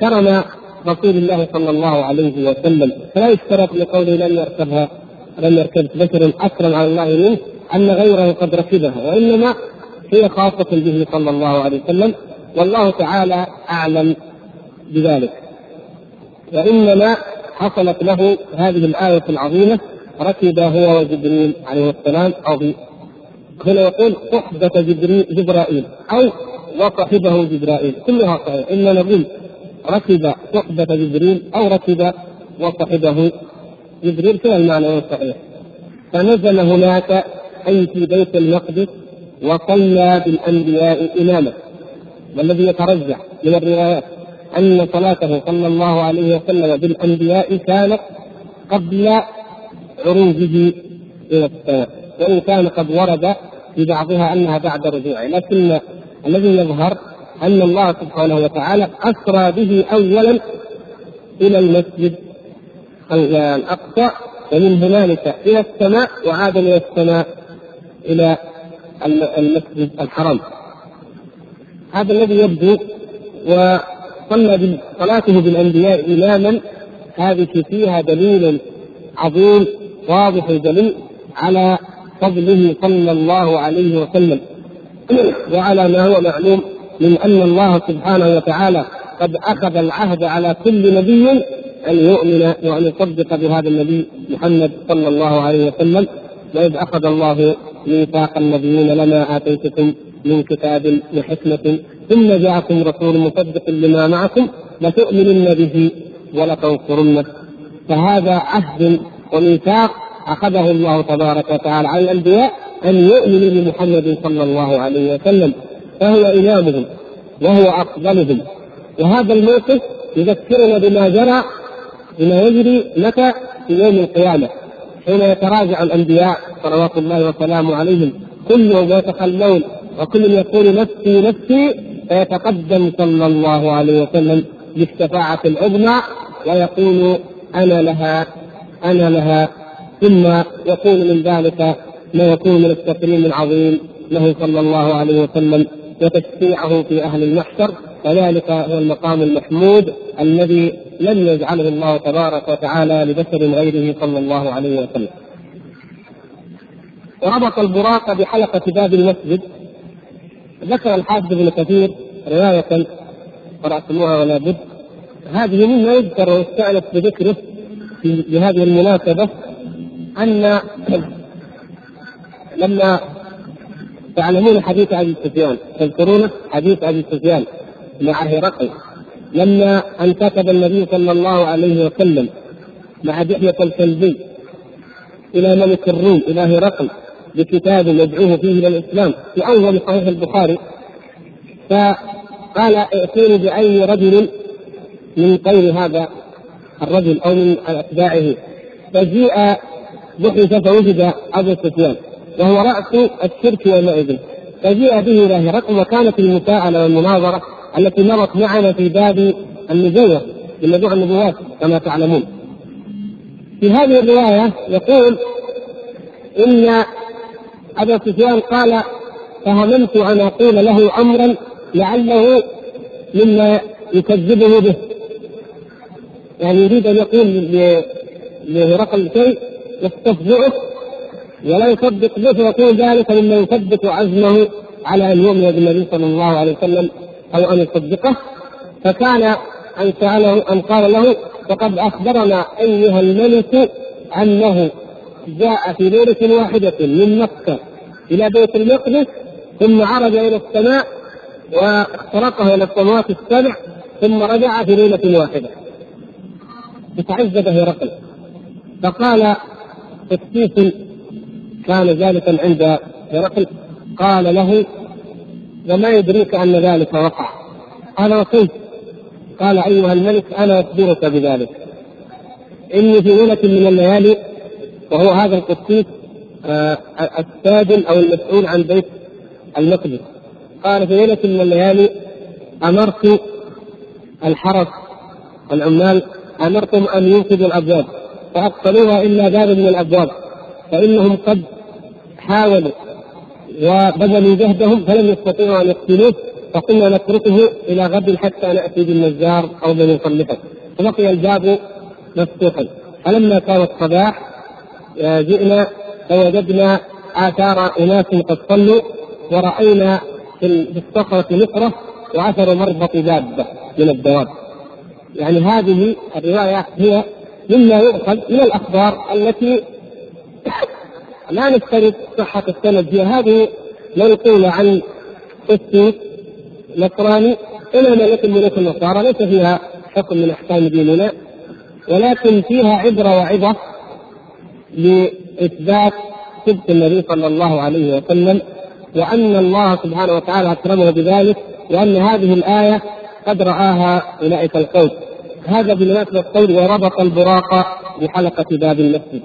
كرم رسول الله صلى الله عليه وسلم. فلا يشترط لقوله لم يركبها لم يركب بشر اكرم على الله منه أن غيره قد ركبها وإنما هي خاصة به صلى الله عليه وسلم. والله تعالى أعلم بذلك. وإنما حصلت له هذه الآية العظيمة ركب هو وجبريل عليه السلام أو هنا يقول صحبة جبرائيل أو وصحبه جبرائيل. كلها صحيح إلا نقول ركب صحبة جبريل أو ركب وصحبه جبريل. كلا المعنى صحيح. فنزل هناك أي في بيت المقدس وصلى بالأنبياء إماما. والذي يترجح من الروايات أن صلاته صلى الله عليه وسلم بالأنبياء كانت قبل عروجه إلى السماء. وان كان قد ورد في بعضها أنها بعد رجوعه. لكن الذي يظهر أن الله سبحانه وتعالى أسرى به اولا إلى المسجد الأقصى ومن هنالك إلى السماء وعاد إلى السماء إلى المسجد الحرام. هذا الذي يبدو وصلى صلاته بالأنبياء اماما هذه فيها دليل عظيم واضح جلي على فضله صلى الله عليه وسلم. وعلى ما هو معلوم من أن الله سبحانه وتعالى قد أخذ العهد على كل نبي أن يؤمن وأن يصدق بهذا النبي محمد صلى الله عليه وسلم. وإذ أخذ الله ميثاق النبيين لما آتيتكم من كتاب وحكمه ثم جاءكم رسول مصدق لما معكم لتؤمنن به ولتنصرنه. فهذا عهد وميثاق اخذه الله تبارك وتعالى على الأنبياء أن يؤمنوا بمحمد صلى الله عليه وسلم فهو إمامهم وهو افضلهم وهذا الموقف يذكرنا بما جرى بما يجري متى في يوم القيامة حين يتراجع الأنبياء صلوات الله وسلامه عليهم. كلهم يتخلون وكل يقول نفسي نفسي فيتقدم صلى الله عليه وسلم بالشفاعة العظمى ويقول أنا لها أنا لها. ثم يكون من ذلك ما يكون من التكريم العظيم له صلى الله عليه وسلم وتشفيعه في أهل المحشر وذلك هو المقام المحمود الذي لم يجعله الله تبارك وتعالى لبشر غيره صلى الله عليه وسلم. وربط البراق بحلقة باب المسجد ذكر الحافظ ابن كثير رواية قرأتموها ولا بد هذه مما يذكر ويستأنف بذكره في بهذه المناسبة أن لما تعلمون حديث أبي سفيان تذكرون حديث أبي سفيان مع هرقل لما أن كتب النبي صلى الله عليه وسلم مع دحية الكلبي إلى ملك الروم إلى هرقل بكتاب يدعوه فيه إلى الإسلام في أول صحيح البخاري فقال ائتوني بأي رجل من غير هذا الرجل أو من أتباعه. فجيء بحث فوجد ابو سفيان وهو رأس الشرك يومئذ فجيء به إلى هرقل وكانت المساءله والمناظرة التي مرت معنا في باب النبوة في موضوع النبوات كما تعلمون. في هذه الرواية يقول إن ابا سفيان قال فهممت أن أقول له أمرا لعله مما يكذبه به يعني يريد أن يقول لهرقل شيء يستفزئه ولا يصدق به فيكون ذلك مما يثبت عزمه على أن يؤمن بالنبي صلى الله عليه وسلم أو أن يصدقه. فكان أن سأله أن قال له فقد أخبرنا أيها الملك أنه جاء في ليلة واحدة من مكة إلى بيت المقدس ثم عرج إلى السماء واخترقه إلى السماوات السبع ثم رجع في ليلة واحدة. فتعجب هرقل فقال قسيس كان جالسا عند هرقل قال له وما يدريك أن ذلك وقع؟ قال وكيف قال أيها الملك أنا أخبرك بذلك. إني في ليلة من الليالي وهو هذا القسيس آه الساجن أو المسؤول عن بيت المقدس. قال في ليلة من الليالي أمرت الحرس العمال امرتم أن ينقذوا الأبواب. فاقفلوها إلا باب من الأبواب فإنهم قد حاولوا وبذلوا جهدهم فلم يستطيعوا أن يقتلوه فقلنا نتركه إلى غد حتى نأتي بالنجار أو من يصلحه فبقي الباب مفتوحا. فلما كان الصباح آه، جئنا فوجدنا آثار أناس قد صلوا ورأينا في الصخرة نقرة واثر مربط دابة من الدواب. يعني هذه الرواية هي مما يؤخذ من الأخبار التي لا نفترض صحة السند فيها هذه منقولة عن قسيس نصراني إلى ملك ملوك النصارى ليس فيها حكم من أحكام ديننا ولكن فيها عبرة وعظة لإثبات صدق النبي صلى الله عليه وسلم وأن الله سبحانه وتعالى أكرمه بذلك وأن هذه الآية قد رآها أولئك القوم. هذا بمناسبة قول وربط البراق بحلقة باب المسجد.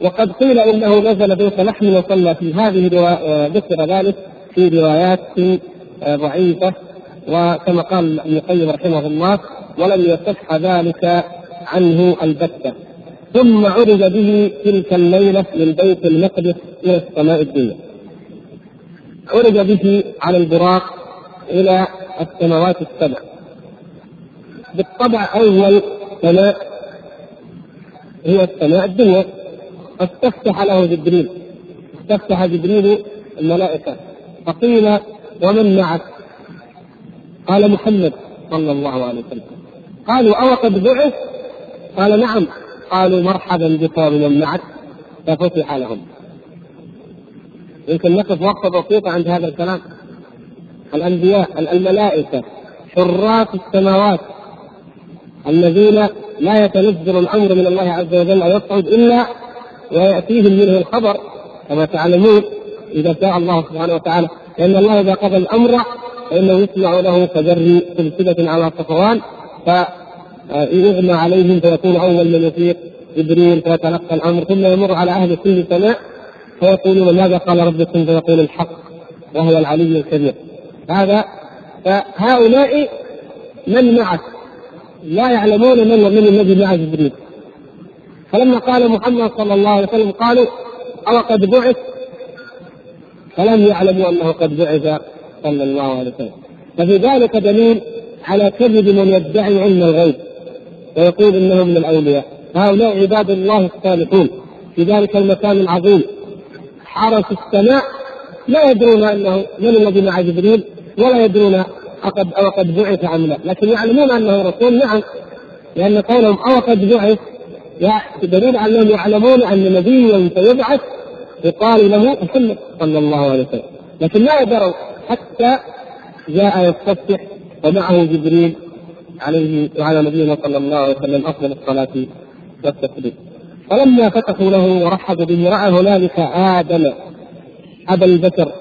وقد قيل إنه نزل بيت لحم وصلى في هذه آه، ذكر ذلك في روايات آه، ضعيفة. وكما قال ابن القيم رحمه الله ولم يصح ذلك عنه البتة. ثم عرج به تلك الليلة من بيت المقدس إلى السماء الدنيا. عرج به على البراق إلى السماوات السبع. بالطبع أول سماء هي السماء الدنيا. فاستفتح له جبريل. استفتح جبريل الملائكة. فقيل ومن معك؟ قال محمد صلى الله عليه وسلم. قالوا أو قد بعث؟ قال نعم. قالوا مرحبا بك ومن معك. ففتح لهم. يمكن نقف وقفة بسيطة عند هذا الكلام. الأنبياء الملائكة حراس السماوات. الذين لا يتنزل الأمر من الله عز وجل أو يصعد إلا ويأتيهم منه الخبر كما تعلمون إذا شاء الله سبحانه وتعالى. لأن الله إذا قضى الأمر فإنه يسمع له كجر سلسلة على صفوان فيغمى عليهم فيكون أول من يفيق جبريل فيتلقى الأمر ثم يمر على أهل كل سماء فيقولون ماذا قال ربكم؟ فيقول الحق وهو العلي الكبير. هذا فهؤلاء من معك؟ لا يعلمون من من الذي مع جبريل. فلما قال محمد صلى الله عليه وسلم قالوا أو قد بعث؟ فلم يعلموا أنه قد بعث صلى الله عليه وسلم. ففي ذلك دليل على كذب من يدعي علم الغيب ويقول انه من الأولياء. هؤلاء عباد الله الصالحون. في ذلك المكان العظيم. حرس السماء لا يدرون إنه من الذي مع جبريل ولا يدرون أقد أو قد بعث أم لا، لكن يعلمون أنه رسول نعم لأن قولهم أو قد بعث دليل أنهم يعلمون أن نبيا سيبعث يقال له محمد صلى الله عليه وسلم. لكن ما يدروا حتى جاء يستفتح ومعه جبريل عليه وعلى نبينا صلى الله عليه وسلم أفضل الصلاة والتسليم. فلما فتحوا له ورحبوا به رأى هنالك آدم أبا البشر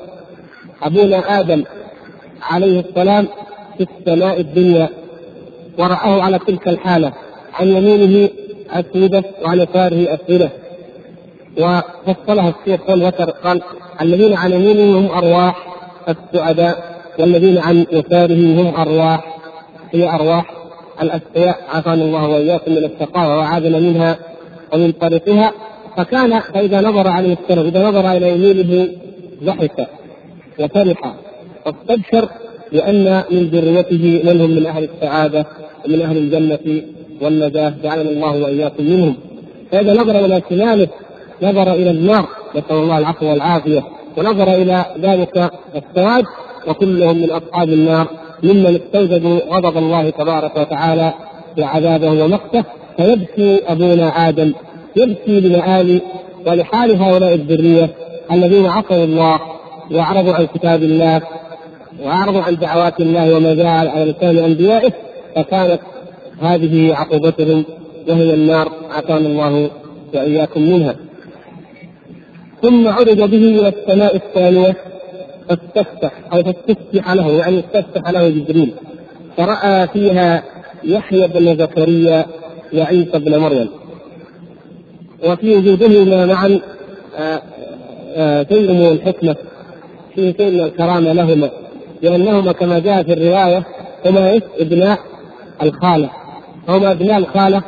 أبونا آدم. عليه السلام في السماء الدنيا ورآه على تلك الحالة عن يمينه أسودة وعن يساره أسودة وفصلها الشيخ وذكر قال الذين عن يمينه هم أرواح السعداء والذين عن يساره هم أرواح هي أرواح الأسقياء عافانا الله وإياكم من الشقاوة وعادنا منها ومن طريقها. فكان فإذا نظر عليه السلام إذا نظر إلى يمينه ضحك وفرح. واستبشر لأن من ذريته من هم من أهل السعادة ومن أهل الجنة والنجاة جعلنا الله وإياكم منهم. فإذا نظر إلى شماله نظر إلى النار نسأل الله العفو والعافية. ونظر إلى ذلك السواد وكلهم من أصحاب النار ممن استوجبوا غضب الله تبارك وتعالى وعذابه ومقته. فيبكي أبونا آدم يبكي لمآل ولحال هؤلاء الذرية الذين عصوا الله وأعرضوا عن كتاب الله واعرضوا عن دعوات الله وما جاء على لسان أنبيائه فكانت هذه عقوبتهم وهي النار عافانا الله وإياكم منها. ثم عرض به إلى السماء الثانية فاستفتح أو فاستفتح له يعني استفتح له جبريل فرأى فيها يحيى بن زكريا وعيسى بن مريم وفي وجودهما معا آه، آه، شيء من الحكمة في شيء من الكرامة لهما لأنهما كما جاء في الرواية هما إبناء الخالة هما إبناء الخالة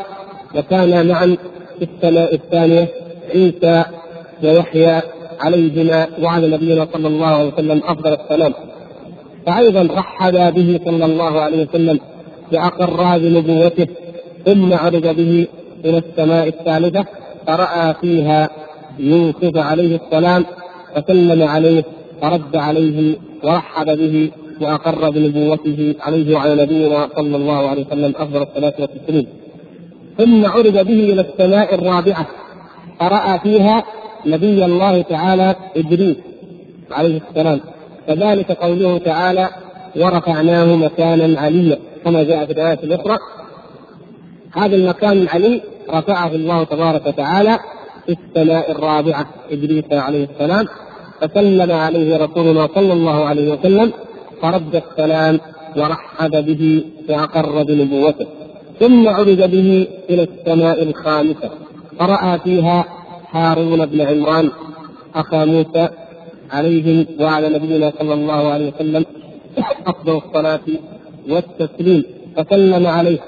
وكانا معا في السماء الثانية عيسى ويحيى عليهما وعلى نبينا صلى الله عليه وسلم أفضل السلام. فأيضا رحب به صلى الله عليه وسلم وأقر بنبوته ثم عرج به إلى السماء الثالثة فرأى فيها يوسف عليه السلام فسلم عليه فرد عليه ورحب به وأقر بنبوته عليه وعلى نبينا صلى الله عليه وسلم أفضل الصلاة والتسليم. ثم عرج به إلى السماء الرابعة. فرأى فيها نبي الله تعالى إدريس عليه السلام. كذلك قوله تعالى ورفعناه مكانا عليا. كما جاء في الآية الأخرى. هذا المكان العلي رفعه الله تبارك وتعالى في السماء الرابعة إدريس عليه السلام. فسلم عليه رسولنا صلى الله عليه وسلم فرد السلام ورحب به واقر بنبوته ثم عرج به إلى السماء الخامسة فرأى فيها هارون بن عمران أخا موسى عليهم وعلى نبينا صلى الله عليه وسلم أفضل الصلاة والتسليم فسلم عليه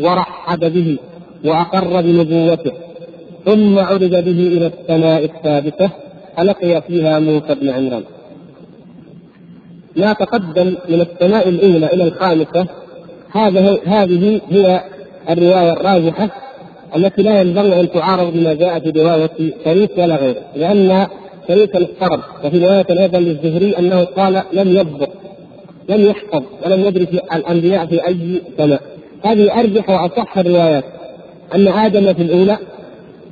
ورحب به وأقر بنبوته ثم عرج به إلى السماء السادسة فلقي فيها موسى بن عمران. ما تقدم من السماء الأولى إلى الخامسة. هذا هذه هي الرواية الراجحة التي لا ينبغي أن تعارض بما جاء في رواية شريك ولا غيره لأن شريك اضطرب وفي رواية أيضا للزهري أنه قال لم يضبط لم يحفظ ولم يدري في الأنبياء في أي سماء هذه أرجح وأصح الروايات. أن آدم في الأولى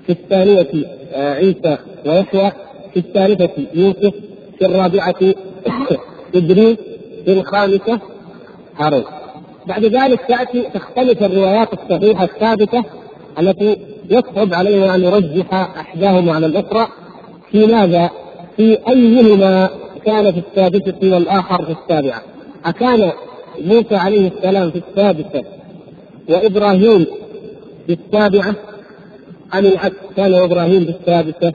في الثانية آه، عيسى ويحيى في الثالثة يوسف في الرابعة إدريس في الخامسة هارون بعد ذلك تأتي تختلف الروايات الصحيحة الثابتة التي يصعب علينا أن نرجح إحداهما على الأخرى. في ماذا؟ في أيهما كان في السادسة والآخر في السابعة؟ أكان موسى عليه السلام في السادسة وإبراهيم في السابعة؟ أم العكس كان إبراهيم في السادسة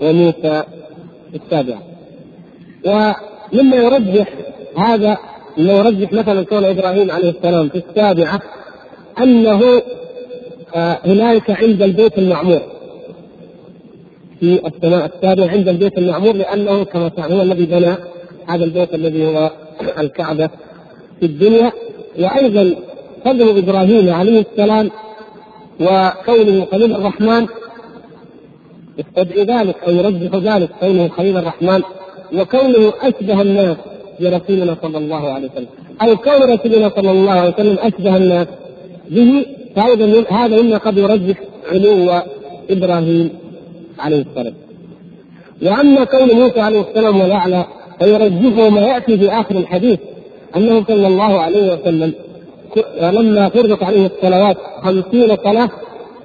وموسى في السابعة ومما يرجح هذا مما يرجح مثلا كون إبراهيم عليه السلام في السابعة أنه آه هنالك عند البيت المعمور. في السماء السابعة عند البيت المعمور لأنه كما هو الذي بنى هذا البيت الذي هو الكعبة في الدنيا. وأيضا فضل إبراهيم عليه السلام وكونه خليل الرحمن يستدعي ذلك أو يرجح ذلك كونه خليل الرحمن وكونه أشبه الناس برسولنا صلى الله عليه وسلم. أو كون رسولنا صلى الله عليه وسلم أشبه الناس به فايضا هذا مما قد يرجح علو إبراهيم عليه السلام. وأما كون موسى عليه السلام والاعلى فيرجحه ما يأتي في آخر الحديث أنه صلى الله عليه وسلم لما فرضت عليه الصلوات خمسين صلاة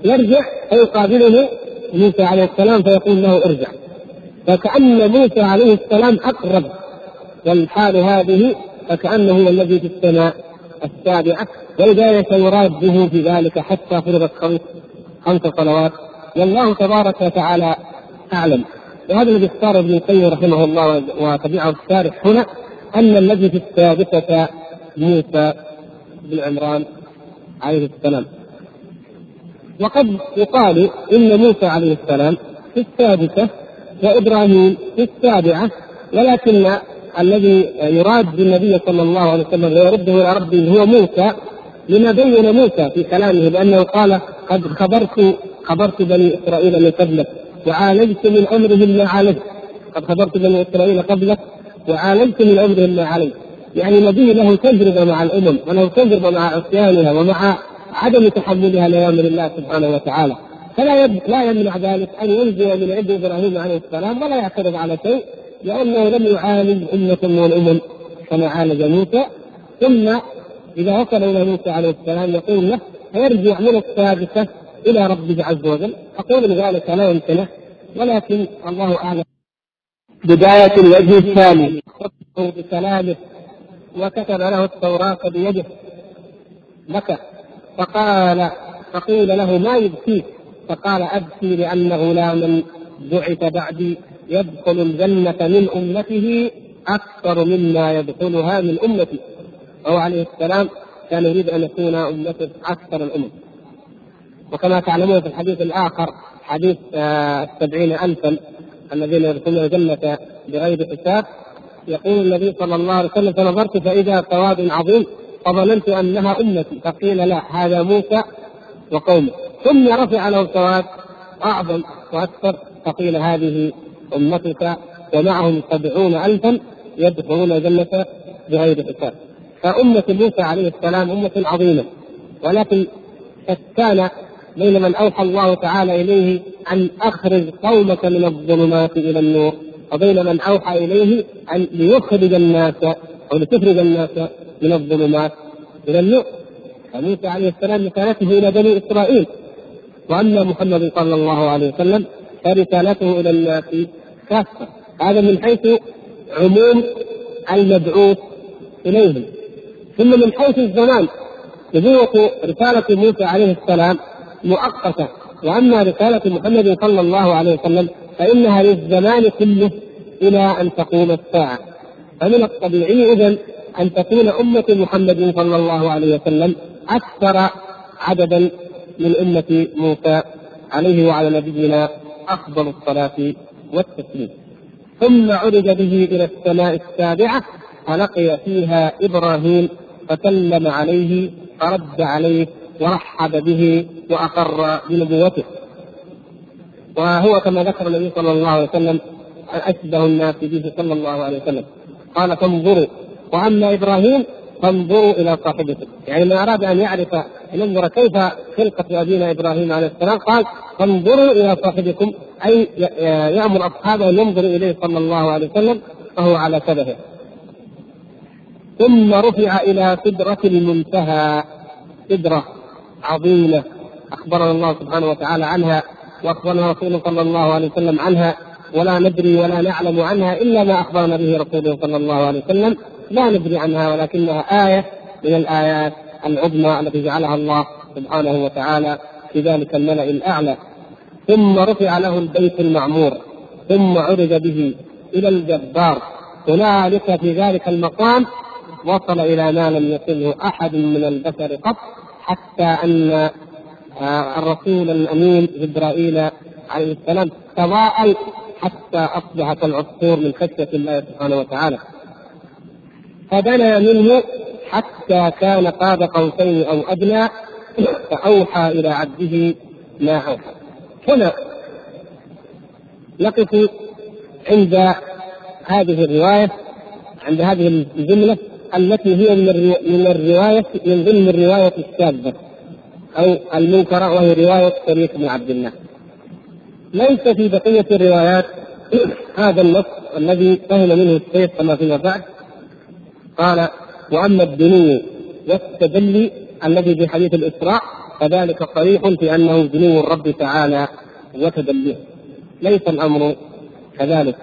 يرجع فيقابله موسى عليه السلام فيقول له ارجع. فكأن موسى عليه السلام أقرب والحال هذه فكأنه هو الذي في السماء السابعة ولذلك يراد به في ذلك حتى فرضت خمس خمس صلوات. والله تبارك وتعالى أعلم. وهذا الذي اختار ابن القيم رحمه الله وتبعه الشارح هنا أن الذي في السادسة موسى بن عمران عليه السلام. وقد يقال إن موسى عليه السلام في السادسة وإبراهيم في السابعة ولكن الذي يراد بالنبي صلى الله عليه وسلم ويرده إلى ربه هو موسى لما بين موسى في كلامه بأنه قال قد خبرت خبرت بني إسرائيل من قبلك وعالجت من امرهم ما عالجت قد خبرت بني إسرائيل قبلك وعالجت من امرهم ما عالجت. يعني نبي له تجربة مع الأمم وله تجربة مع عصيانها ومع عدم تحملها لاوامر الله سبحانه وتعالى. فلا لا يمنع ذلك أن ينزل من عند إبراهيم عليه السلام ولا يعترض على شيء لأنه لم يعالج أمة من الأمم كما عالج موسى. ثم إذا وصل إلى موسى عليه السلام يقول له فيرجع من السادسه إلى ربه عز وجل. أقول بذلك لا يمكنه ولكن الله أعلم. بداية الوجه الثاني بكلامه وكتب له التوراة بيده. بكى فقال فقيل له ما يبكيك؟ فقال أبكي لأن غلاما بعث بعدي يدخل الجنة من أمته أكثر مما يدخلها من أمتي. وهو عليه السلام. كان يريد أن يكون أمته أكثر الأمم. وكما تعلمون في الحديث الآخر حديث آه، السبعين ألفا الذين يدخلون الجنة بغير حساب يقول النبي صلى الله عليه وسلم فنظرت فإذا سواد عظيم فظننت أنها أمتي فقيل لا هذا موسى وقومه. ثم رفع له سواد أعظم وأكثر فقيل هذه أمتك ومعهم سبعون الفا يدخلون الجنة بغير حساب. فأمة موسى عليه السلام أمة عظيمة. ولكن كان بين من أوحى الله تعالى إليه أن أخرج قومك من الظلمات إلى النور وبين من أوحى إليه أن ليخرج الناس أو لتخرج الناس من الظلمات إلى النور فموسى عليه السلام رسالته إلى بني إسرائيل. واما محمد صلى الله عليه وسلم فرسالته إلى الناس كافه هذا من حيث عموم المبعوث إليهم. ثم من حيث الزمان. نبوة رسالة موسى عليه السلام مؤقتة. وأما رسالة محمد صلى الله عليه وسلم فإنها للزمان كله إلى أن تقوم الساعة. فمن الطبيعي إذا أن تكون أمة محمد صلى الله عليه وسلم أكثر عددا من أمة موسى عليه وعلى نبينا أفضل الصلاة والتسليم. ثم عرج به إلى السماء السابعة فلقي فيها إبراهيم فسلم عليه فرد عليه ورحب به وأقر بنبوته. وهو كما ذكر النبي صلى الله عليه وسلم أشبه الناس به صلى الله عليه وسلم. قال فانظروا وأما إبراهيم فانظروا إلى صاحبكم. يعني من أراد أن يعرف ينظر كيف خلقة أبينا إبراهيم عليه السلام قال فانظروا إلى صاحبكم أي يأمر أصحابه أن ينظروا إليه صلى الله عليه وسلم فهو على شبهه ثم رفع إلى سدرة المنتهى. سدرة عظيمة. أخبرنا الله سبحانه وتعالى عنها وأخبرنا رسوله صلى الله عليه وسلم عنها ولا ندري ولا نعلم عنها إلا ما أخبرنا به رسوله صلى الله عليه وسلم. لا ندري عنها ولكنها آية من الآيات العظمى التي جعلها الله سبحانه وتعالى في ذلك الملأ الأعلى. ثم رفع له البيت المعمور ثم عرج به إلى الجبار. هنالك في ذلك المقام وصل إلى ما لم يصله أحد من البشر قط حتى أن آه، الرسول الأمين جبرائيل عليه السلام تضاءل حتى اصبح كالعصفور من خشية الله سبحانه وتعالى. فدنا منه حتى كان قاب قوسين أو أدنى فأوحى إلى عبده ما اوحى هنا نقف عند هذه الرواية عند هذه الجملة التي هي من الرواية من ضمن الرواية الشاذة أو المنكرة وهي رواية شريك بن عبد الله. ليس في بقية الروايات هذا النص الذي فهم منه السيف كما فيما بعد قال وأما الدنو والتجلي الذي في حديث الإسراء فذلك صريح في أنه دنو الرب تعالى وتدليه. ليس الأمر كذلك.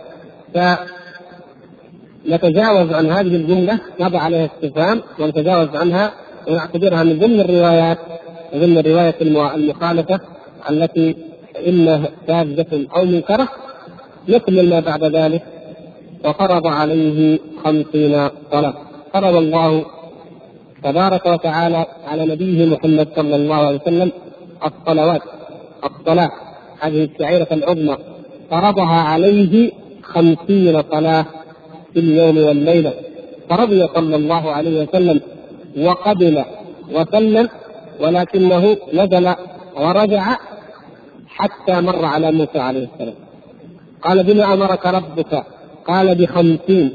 فنتجاوز عن هذه الجملة نضع عليها استفهام ونتجاوز عنها ونعتبرها من ضمن الروايات ضمن روايه المخالفة التي اما شاذه أو منكرة نكمل ما بعد ذلك وفرض عليه خمسين صلاه فرض الله تبارك وتعالى على نبيه محمد صلى الله عليه وسلم الصلوات الصلاة. هذه الشعيرة العظمى. فرضها عليه خمسين صلاة في اليوم والليلة. فرضي صلى الله عليه وسلم وقبل وسلم ولكنه نزل ورجع حتى مر على موسى عليه السلام. قال بما أمرك ربك؟ قال بخمسين.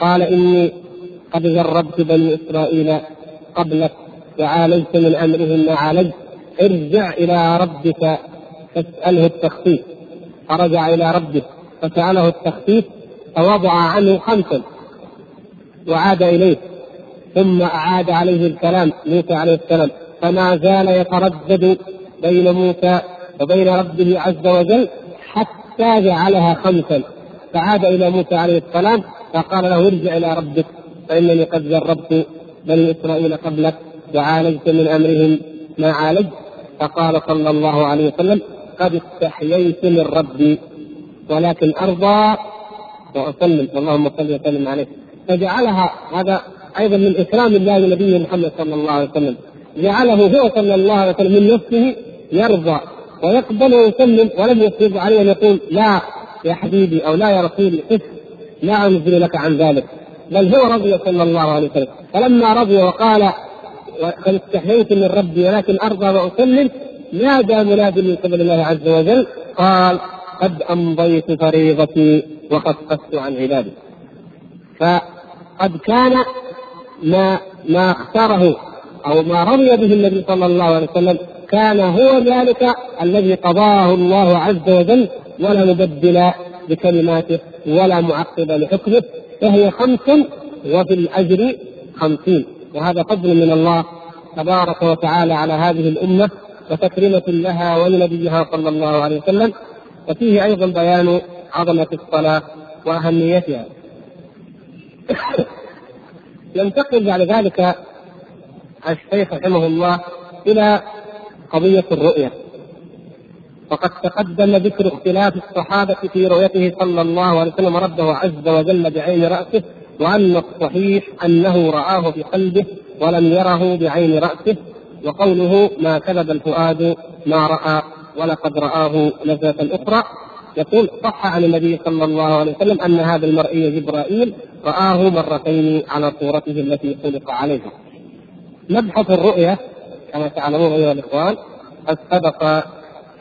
قال إني قد جربت بني إسرائيل قبلك وعالجت من أمرهم ما عالجت. ارجع إلى ربك فاسأله التخفيف. فرجع إلى ربه فسأله التخفيف فوضع عنه خمسا وعاد إليه. ثم أعاد عليه الكلام موسى عليه السلام. فما زال يتردد بين موسى وبين ربه عز وجل حتى جعلها خمسا. فعاد إلى موسى عليه السلام فقال له ارجع إلى ربك. فإنني قد جربت بني إسرائيل قبلك وعالجت من أمرهم ما عالجت. فقال صلى الله عليه وسلم قد استحييت من ربي ولكن أرضى. وأسلم. اللهم صل وسلم عليه. فجعلها هذا أيضا من إكرام الله لنبيه محمد صلى الله عليه وسلم. جعله هو صلى الله عليه وسلم من نفسه يرضى ويقبل ويسلم ولم يفرض عليه أن يقول لا يا حبيبي أو لا يا رسولي قف لا أنزل لك عن ذلك. بل هو رضي صلى الله عليه وسلم. فلما رضي وقال قد استحييت من ربي ولكن أرضى وأسلم نادى مناد من قبل الله عز وجل قال قد أمضيت فريضتي وخففت عن عبادي. فقد كان ما ما اختاره أو ما رضي به النبي صلى الله عليه وسلم كان هو ذلك الذي قضاه الله عز وجل ولا مبدل لكلماته ولا معقب لحكمه. فهي خمس وفي الأجر خمسين. وهذا فضل من الله تبارك وتعالى على هذه الأمة وتكريمة لها ولنبيها صلى الله عليه وسلم. وفيه أيضا بيان عظمة الصلاة وأهميتها. ينتقل بعد ذلك الشيخ رحمه الله إلى قضية الرؤية. وقد تقدم ذكر اختلاف الصحابة في رؤيته صلى الله عليه وسلم ربه عز وجل بعين رأسه وأن الصحيح أنه رآه بقلبه ولم يره بعين رأسه وقوله ما كذب الفؤاد ما رأى ولقد رآه نزلة أخرى يقول صح عن النبي صلى الله عليه وسلم أن هذا المرئي جبرائيل رآه مرتين على صورته التي خلق عليها. مبحث الرؤية كما تعلمون أيها الإخوان قد سبق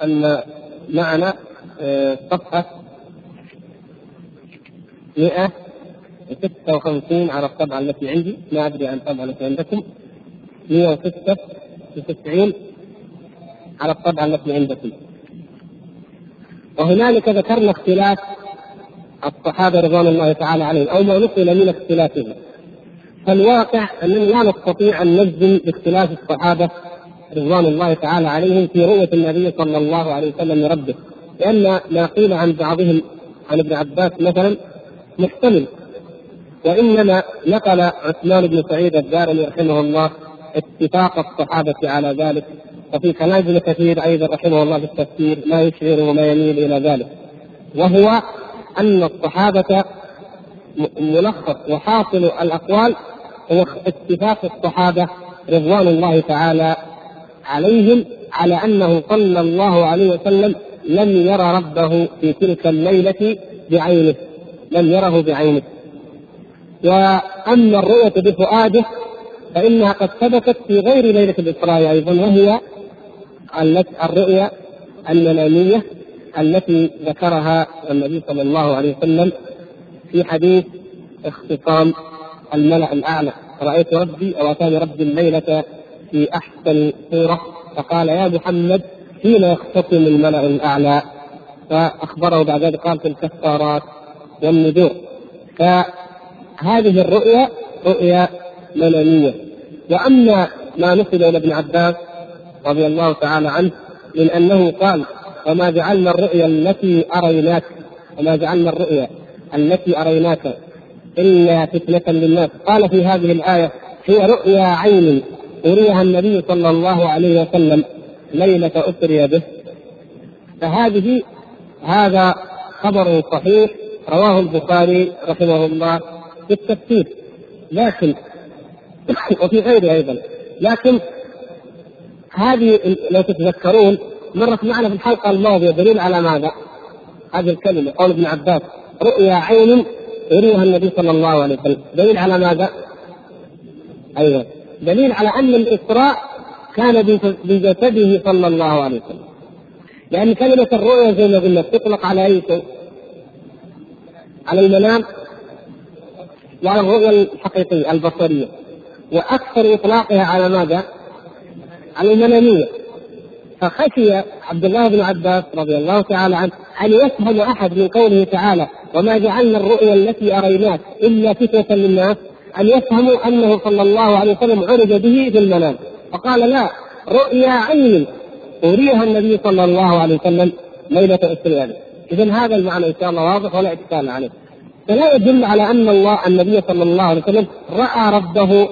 أن معنا آه، صفحة 156 على الطبعة التي عندي. ما أدري عن الطبعة التي عندكم. 196 على الطبعة التي عندكم. وهنالك ذكرنا اختلاف الصحابة رضوان الله تعالى عليهم أو ما نقل من اختلافهم. فالواقع أننا لا نستطيع أن نجزم باختلاف الصحابة رضوان الله تعالى عليهم في رؤية النبي صلى الله عليه وسلم لربه. لأن ما قيل عن بعضهم عن ابن عباس مثلا محتمل. وإنما نقل عثمان بن سعيد الدارمي رحمه الله اتفاق الصحابة على ذلك. وفي كلام ابن كثير أيضا رحمه الله في التفسير ما يشعر وما يميل إلى ذلك. وهو أن الصحابة ملخص وحاصل الأقوال هو اتفاق الصحابة رضوان الله تعالى عليهم على أنه صلى الله عليه وسلم لم يرى ربه في تلك الليلة بعينه لم يره بعينه. وأما الرؤية بفؤاده فإنها قد ثبتت في غير ليلة الإسراء أيضا وهي الرؤيا المناميه التي ذكرها النبي صلى الله عليه وسلم في حديث اختصام الملأ الأعلى. رأيت ربي أو أتاني ربي الليلة في أحسن صوره فقال يا محمد حين يختصم الملأ الأعلى؟ فأخبره بعد ذلك قال في الكفارات والنذور. فهذه الرؤيا رؤيا مناميه وأما ما نقل إلى ابن عباس رضي الله تعالى عنه من أنه قال وما جعلنا الرؤيا التي أريناك وما جعلنا الرؤيا التي أريناك إلا فتنة للناس. قال في هذه الآية هي رؤيا عين. أريها النبي صلى الله عليه وسلم ليلة أسري به. فهذه هذا خبر صحيح رواه البخاري رحمه الله في التفسير. لكن وفي غيره أيضا. لكن هذه لو تتذكرون مرت معنا في الحلقة الماضية دليل على ماذا؟ هذه الكلمة قول ابن عباس رؤيا عين يريها النبي صلى الله عليه وسلم. دليل على ماذا؟ أيضا. دليل على أن الإسراء كان بجسده صلى الله عليه وسلم لأن كلمة الرؤيا زي ما قلنا تطلق على أي شيء؟ على المنام وعلى الرؤيا الحقيقية البصرية وأكثر إطلاقها على ماذا؟ على المنامية فخشي عبد الله بن عباس رضي الله تعالى عنه أن يفهم أحد من قوله تعالى وما جعلنا الرؤيا التي أريناك إلا فتنة للناس أن يفهموا أنه صلى الله عليه وسلم عرج به في المنام. فقال لا رؤيا عين أريها النبي صلى الله عليه وسلم ليلة اسرائيل اذا هذا المعنى إن شاء الله واضح ولا اشكال عليه. فلا يدل على أن الله النبي صلى الله عليه وسلم رأى ربه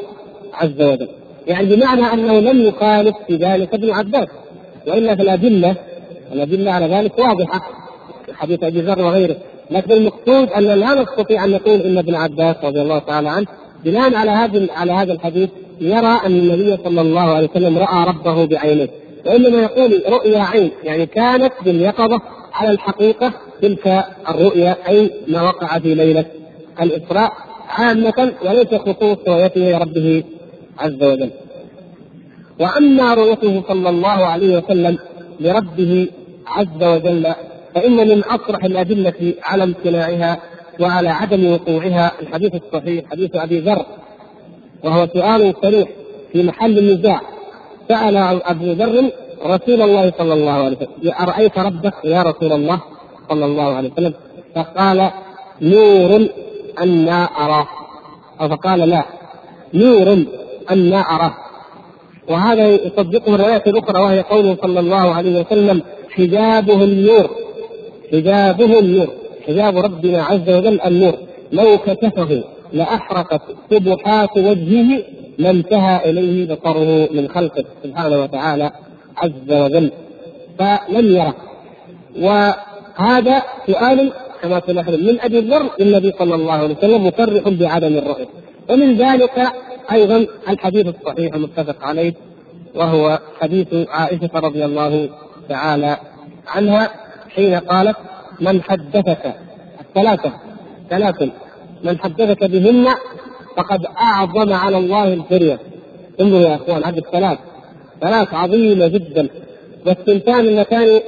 عز وجل. يعني بمعنى أنه لم يخالف في ذلك ابن عباس. وإلا فالأدلة الأدلة على ذلك واضحة. حديث أبي ذر وغيره. لكن المقصود أن لا نستطيع أن نقول إن ابن عباس رضي الله تعالى عنه بناء على هذا على هذا الحديث يرى أن النبي صلى الله عليه وسلم رأى ربه بعينيه وإنما يقول رؤيا عين يعني كانت باليقظة على الحقيقة تلك الرؤيا اي ما وقع في ليلة الإسراء عامة وليس خصوص رؤيته لربه عز وجل. وأما رؤيته صلى الله عليه وسلم لربه عز وجل فإن من اصرح الأدلة على امتناعها وعلى عدم وقوعها الحديث الصحيح حديث أبي ذر وهو سؤال صريح في محل النزاع. سأل أبو ذر رسول الله صلى الله عليه وسلم أرأيت ربك يا رسول الله صلى الله عليه وسلم؟ فقال نور أنا أراه. أو فقال لا نور أنا أراه. وهذا يصدقه الرواية الأخرى وهي قوله صلى الله عليه وسلم حجابه النور حجابه النور. حجاب ربنا عز وجل النور. لو كشفه لأحرقت سبحات وجهه لانتهى إليه بصره من خلقه سبحانه وتعالى عز وجل. فلم يره. وهذا سؤال كما تلاحظون من ابي الذر للنبي صلى الله عليه وسلم مصرح بعدم الرؤيه ومن ذلك أيضا الحديث الصحيح المتفق عليه وهو حديث عائشة رضي الله تعالى عنها حين قالت من حدثك. الثلاثة. ثلاث من حدثك بهن فقد أعظم على الله الفرية. انظروا يا إخوان هذه الثلاث. ثلاث عظيمة جدا. والثنتان اللتان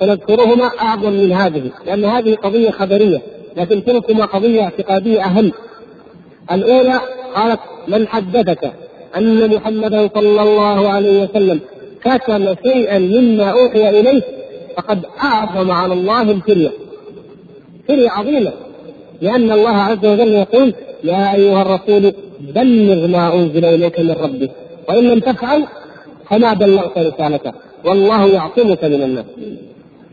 سنذكرهما أعظم من هذه. لأن هذه قضية خبرية لكن تلكما قضية اعتقادية أهم. الأولى قالت من حدثك؟ أن محمدا صلى الله عليه وسلم كتم شيئا مما أوحي إليه فقد أعظم على الله الفرية. فرية عظيمة. لأن الله عز وجل يقول يا أيها الرسول بلغ ما أنزل إليك من ربك وإن لم تفعل فما بلغت رسالته والله يعصمك من الناس.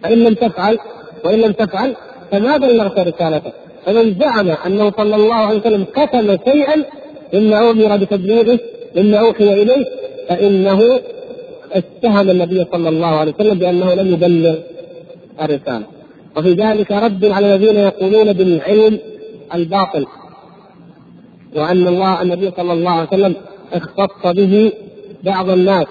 فإن لم تفعل وإن لم تفعل فما بلغت رسالته. فمن زعم أنه صلى الله عليه وسلم كتم شيئا مما أمر بتبليغه مما أوحي إليه فإنه اتهم النبي صلى الله عليه وسلم بأنه لم يبلغ الرسالة. وفي ذلك رد على الذين يقولون بالعلم الباطل وأن الله النبي صلى الله عليه وسلم اختص به بعض الناس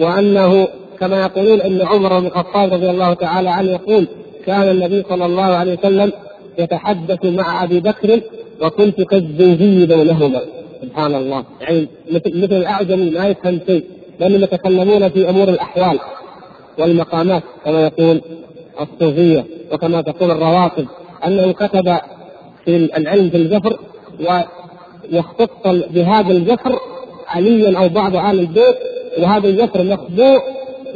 وأنه كما يقولون إن عمر بن الخطاب رضي الله تعالى عنه يقول كان النبي صلى الله عليه وسلم يتحدث مع أبي بكر وكنت كالزوجي بينهما. سبحان الله. يعني مثل مثل الأعجمي ما يفهم شيء. لانهم يتكلمون في أمور الأحوال والمقامات كما يقول الصوفية وكما تقول الروافض أنه كتب في العلم في الجفر ويختص بهذا الجفر عليا أو بعض أهل البيت وهذا الجفر مخبوء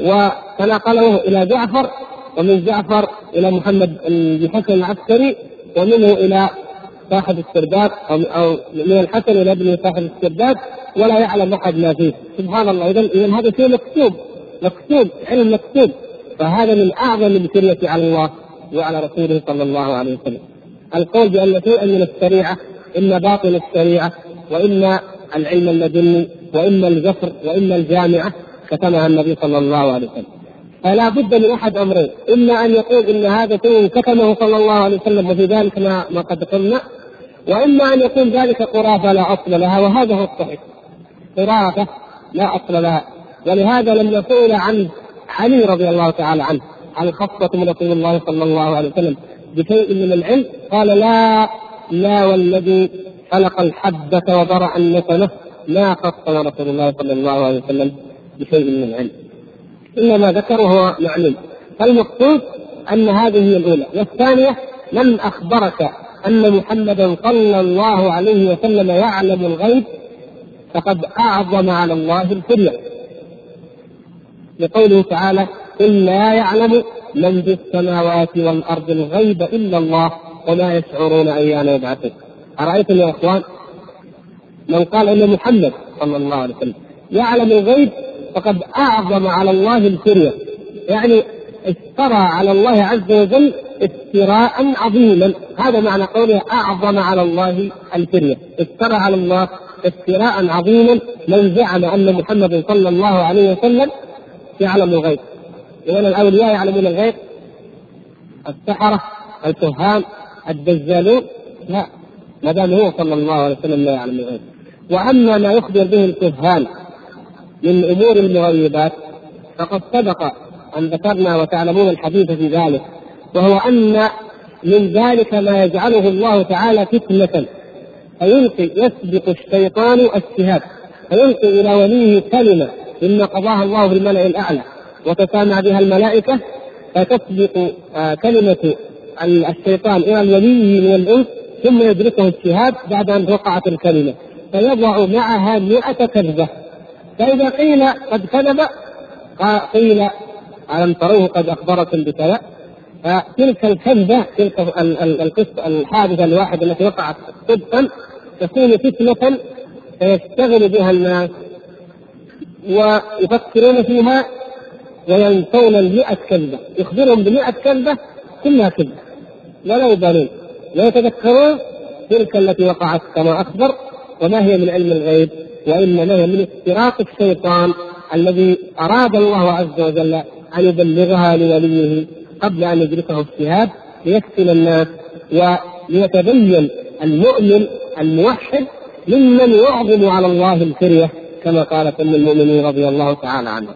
وتناقله إلى جعفر ومن جعفر إلى محمد بن حسن العسكري ومنه إلى صاحب السرداب أو أو من الحسن إلى ابن صاحب السرداب ولا يعلم أحد ما فيه. سبحان الله. اذا اذا هذا شيء مكتوب. مكتوب. علم مكتوب. فهذا من أعظم الكرية على الله وعلى رسوله صلى الله عليه وسلم. القول بأن شيئا من الشريعة إما باطل الشريعة وإما العلم اللدني وإما الجسر وإما الجامعة كتمها النبي صلى الله عليه وسلم. فلا بد من أحد أمرين. إما أن يقول إن هذا شيء كتمه صلى الله عليه وسلم وفي ذلك ما, ما قد قلنا. وإما أن يكون ذلك خرافة لا أصل لها وهذا هو الصحيح. خرافة لا أصل لها. ولهذا لما سئل عن علي رضي الله تعالى عنه هل خصكم رسول الله صلى الله عليه وسلم بشيء من العلم قال لا لا والذي خلق الحبة وبرع النسمة ما خصنا رسول الله صلى الله عليه وسلم بشيء من العلم. انما ذكر وهو معلوم. فالمقصود أن هذه هي الأولى والثانية من أخبرك أن محمدا صلى الله عليه وسلم يعلم الغيب فقد أعظم على الله الكريه لقوله تعالى قل لا يعلم من في السماوات والأرض الغيب إلا الله وما يشعرون أيان يبعثون. أرأيتم يا إخوان من قال إن محمد صلى الله عليه وسلم يعلم الغيب فقد أعظم على الله الكريه يعني افترى على الله عز وجل افتراء عظيما. هذا معنى قوله أعظم على الله الكريه افترى على الله افتراء عظيما من زعم أن محمد صلى الله عليه وسلم يعلم الغيب. لأن الأولياء يعلمون الغيب. السحرة الكهان الدجالون لا. ما دام هو صلى الله عليه وسلم لا يعلم الغيب. وأما ما يخبر به الكهان من أمور المغيبات فقد سبق أن ذكرنا وتعلمون الحديث في ذلك. وهو أن من ذلك ما يجعله الله تعالى فتنة. فيلقي يسبق الشيطان الشهاب فيلقي إلى وليه كلمة مما قضاها الله في الملا الأعلى. وتسامع بها الملائكة فتسبق آه، كلمة الشيطان إلى الولي من الإنس ثم يدركه الشهاب بعد أن وقعت الكلمة. فيضع معها مئة كذبة. فإذا قيل قد كذب قيل ألم تروه قد أخبركم بكذا؟ فتلك الكذبة تلك القصة الحادثة الواحدة التي وقعت صدقا تكون فتنة فيشتغل بها الناس ويفكرون فيها وينسون المئة كذبة. يخبرهم بمئة كذبة كلها كذبة. ولا يبالون ويتذكرون تلك التي وقعت كما أخبر وما هي من علم الغيب وإنما هي من استراق الشيطان الذي أراد الله عز وجل أن يبلغها لوليه. قبل أن يدركه الشهاب ليفتن الناس وليتبين المؤمن الموحد ممن يعظم على الله الكريه كما قالت ام المؤمنين رضي الله تعالى عنها.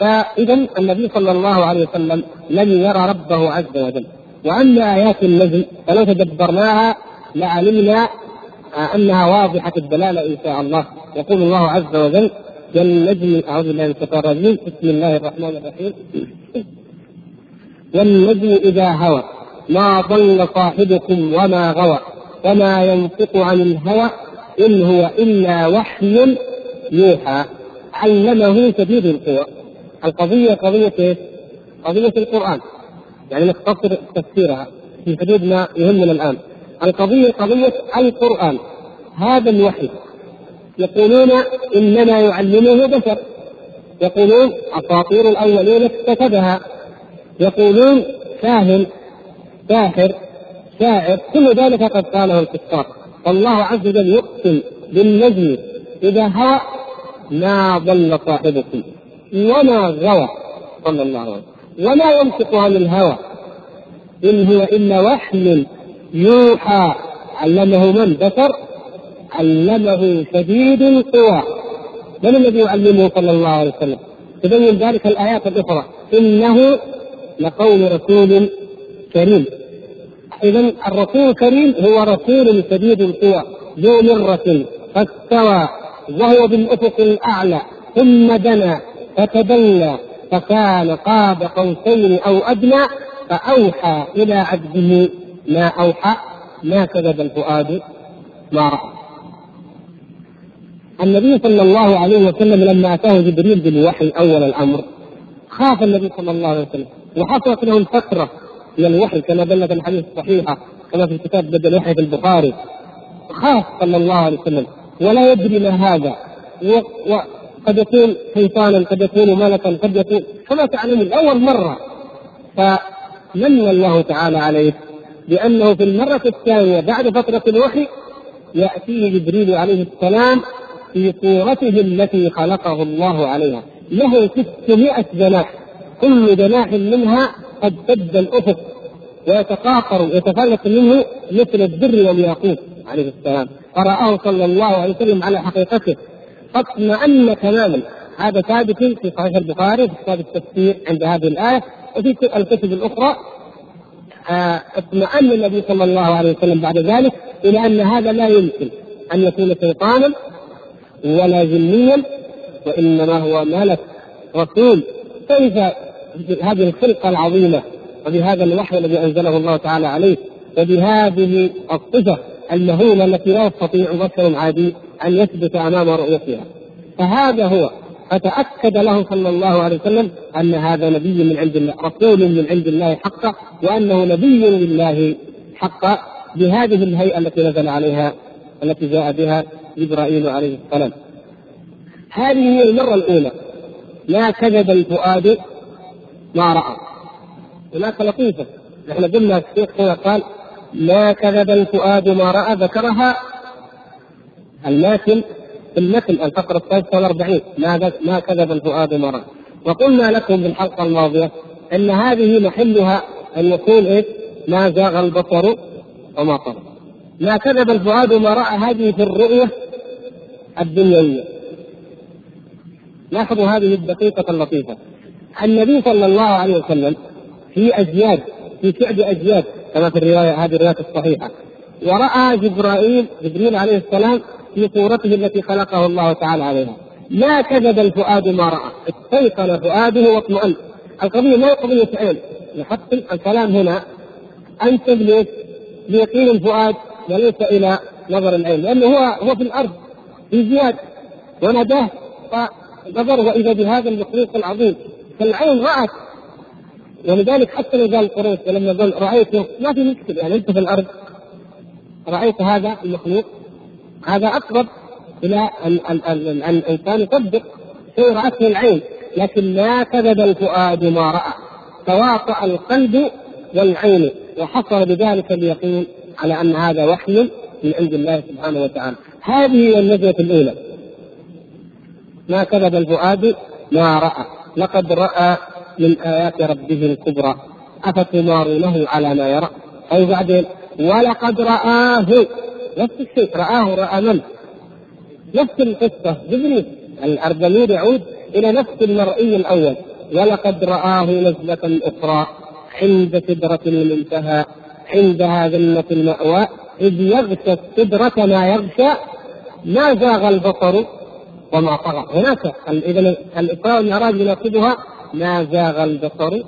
فاذا النبي صلى الله عليه وسلم لم يرى ربه عز وجل. واما آيات النجم فلو تدبرناها لعلمنا أنها واضحة الدلالة إن شاء الله. يقول الله عز وجل والنجم أعوذ بالله من الشيطان الرجيم. بسم الله الرحمن الرحيم. والنجم إذا هوى ما ضل صاحبكم وما غوى وما ينطق عن الهوى إن هو إلا وحي يوحى. علمه شديد القوى. القضية قضية إيش؟ قضية القرآن. يعني نختصر تفسيرها في حدود ما يهمنا الآن. القضية قضية القرآن. هذا الوحي. يقولون إنما يعلمه بشر. يقولون أساطير الأولين اكتسبها. يقولون كاهن ساحر شاعر كل ذلك قد قاله الكفار. فالله عز وجل يقسم بالنجم إذا هوى ما ضل صاحبكم وما غوى صلى الله عليه وسلم. وما ينطق عن الهوى. إن هو إلا وحي يوحى. علمه من؟ بشر. علمه شديد القوى. من الذي يعلمه؟ صلى الله عليه وسلم. تبين ذلك الآيات الأخرى. إنه لقول رسول كريم. اذا الرسول الكريم هو رسول شديد القوى ذو مرة فاستوى وهو بالأفق الأعلى ثم دنا فتدلى فكان قاب قوسين أو أدنى فأوحى إلى عبده ما أوحى. ما كذب الفؤاد؟ ما رأى. النبي صلى الله عليه وسلم لما أتاه جبريل بالوحي أول الأمر خاف النبي صلى الله عليه وسلم. وحصلت له الفترة من الوحي كما دلت الحديث الصحيحة كما في كتاب بدل الوحي في البخاري. خاف صلى الله عليه وسلم. ولا يدري ما هذا. قد يكون شيطانا قد يكون ملكا قد يكون كما تعلمون أول مرة. فمن الله تعالى عليه بأنه في المرة الثانية بعد فترة الوحي يأتيه جبريل عليه السلام في صورته التي خلقه الله عليها. له 600 جناح. كل جناح منها قد سد الأفق ويتقاقر ويتفلت منه مثل الدر والياقوت عليه السلام. فرآه صلى الله عليه وسلم على حقيقته. فاطمأن تماما. هذا ثابت في صحيح البخاري في كتاب التفسير عند هذه الآية. وفي الكتب الأخرى آه، اطمأن النبي صلى الله عليه وسلم بعد ذلك إلى أن هذا لا يمكن أن يكون شيطانا ولا جنيا وإنما هو ملك رسول. كيف هذه الخلقة العظيمة وبهذا الوحي الذي أنزله الله تعالى عليه وبهذه الصفة المهولة التي لا يستطيع بشر عادي أن يثبت أمام رؤيتها. فهذا هو. فتأكد له صلى الله عليه وسلم أن هذا نبي من عند الله رسول من عند الله حقا وأنه نبي لله حقا بهذه الهيئة التي نزل عليها التي جاء بها جبرائيل عليه السلام. هذه هي المرة الأولى. ما كذب الفؤاد ما رأى. هناك لطيفة. نحن قلنا الشيخ هنا قال ما كذب الفؤاد ما رأى. ذكرها الماتن في المتن الفقرة الثالثة والأربعين. ما ما كذب الفؤاد ما رأى. وقلنا لكم في الحلقة الماضية أن هذه محلها أن يكون إيه ما زاغ البصر وما طغى. ما كذب الفؤاد ما رأى هذه في الرؤية الدنيوية. لاحظوا هذه الدقيقة اللطيفة. النبي صلى الله عليه وسلم في أجياد في شعب أجياد كما في الرواية هذه الرواية الصحيحة. ورأى جبرائيل جبريل عليه السلام في صورته التي خلقه الله تعالى عليها. ما كذب الفؤاد ما رأى استيقن فؤاده واطمأن. القضية ما قضية علم يحط الكلام هنا. أنسب ليش؟ ليقين الفؤاد وليس إلى نظر العين لأنه هو هو في الأرض في زياد. وناداه فنظر وإذا بهذا المخلوق العظيم. فالعين رأت. ولذلك حتى لو قال قريش لما قال رأيته ما في مشكلة يعني أنت في الأرض. رأيت هذا المخلوق. هذا أقرب إلى أن الإنسان يصدق شيء رأته العين. لكن ما كذب الفؤاد ما رأى. تواطأ القلب والعين. وحصل بذلك اليقين على أن هذا وحي من عند الله سبحانه وتعالى. هذه هي النزلة الأولى. ما كذب الفؤاد ما رأى. لقد رأى من آيات ربه الكبرى. أفتمارونه على ما يرى؟ أي بعدين ولقد رآه. نفس الشيء رآه رأى من؟ نفس القصة جبريل. الأردمير يعود إلى نفس المرئي الأول. ولقد رآه نزلة أخرى عند سدرة المنتهى عندها جنة المأوى إذ يغشى السدرة ما يغشى. ما زاغ البصر؟ وما طغى. هناك إذا الإسراء والمعراج يناسبها ما زاغ البصر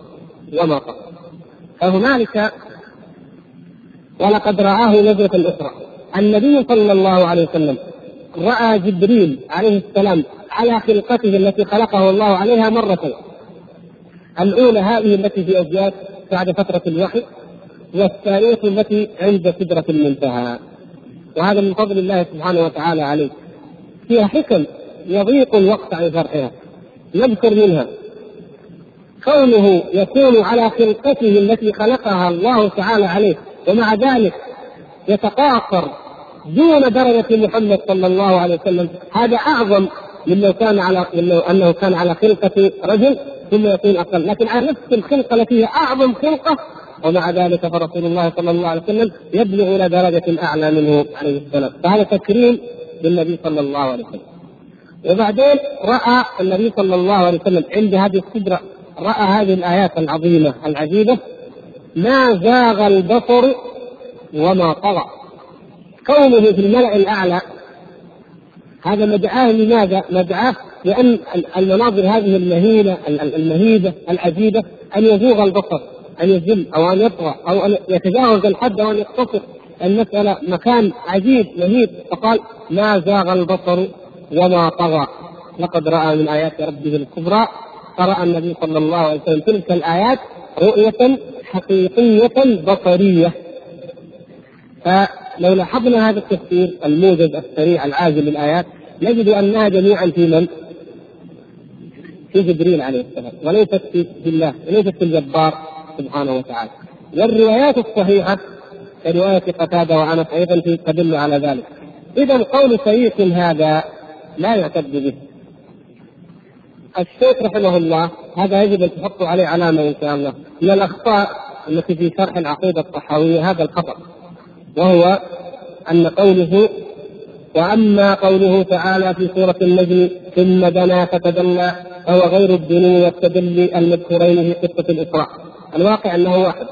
وما طغى. فهنالك ولقد رآه نزلة أخرى. النبي صلى الله عليه وسلم رأى جبريل عليه السلام على خلقته التي خلقه الله عليها مرتين الأولى هذه التي في أجيال بعد فترة الوحي والثانية التي عند سدرة المنتهى. وهذا من فضل الله سبحانه وتعالى عليه. فيها حكم يضيق الوقت عن شرحها نذكر منها. كونه يكون على خلقته التي خلقها الله تعالى عليه ومع ذلك يتقاصر دون درجة محمد صلى الله عليه وسلم. هذا أعظم من لو كان على لو أنه كان على خلقة رجل ثم يكون أقل. لكن على نفس الخلقة التي هي أعظم خلقة ومع ذلك فرسول الله صلى الله عليه وسلم يبلغ إلى درجة أعلى منه عليه السلام. فهذا تكريم للنبي صلى الله عليه وسلم. وبعدين رأى النبي صلى الله عليه وسلم عند هذه السدرة رأى هذه الآيات العظيمة العجيبة ما زاغ البصر وما طغى كونه في الملأ الأعلى هذا مدعاه لماذا؟ مدعاه لأن المناظر هذه المهينة المهيبة العجيبة أن يزوغ البصر أن يزل أو أن يطغى أو أن يتجاوز الحد أو أن يقتصر المسألة مكان عجيب مهيب فقال ما زاغ البصر وما طغى. لقد رأى من آيات ربه الكبرى. قرأ النبي صلى الله عليه وسلم تلك الآيات رؤية حقيقية بصرية. فلو لاحظنا هذا التفسير الموجز السريع العاجل للآيات نجد أنها جميعا في من؟ في جبريل عليه السلام وليست في الله وليست في الجبار سبحانه وتعالى. والروايات الصحيحة كرواية قتادة وأنس أيضا تدل على ذلك. اذا قول شيخ هذا لا يعتد به. الشيخ رحمه الله هذا يجب أن تحطوا عليه علامة إن شاء الله. من الأخطاء التي في شرح العقيدة الطحاوية هذا الخطأ وهو أن قوله وأما قوله تعالى في سورة النجم ثم دنا فتدلى فهو غير الدنو والتدلي المذكورين في قصة الإسراء. الواقع أنه واحد.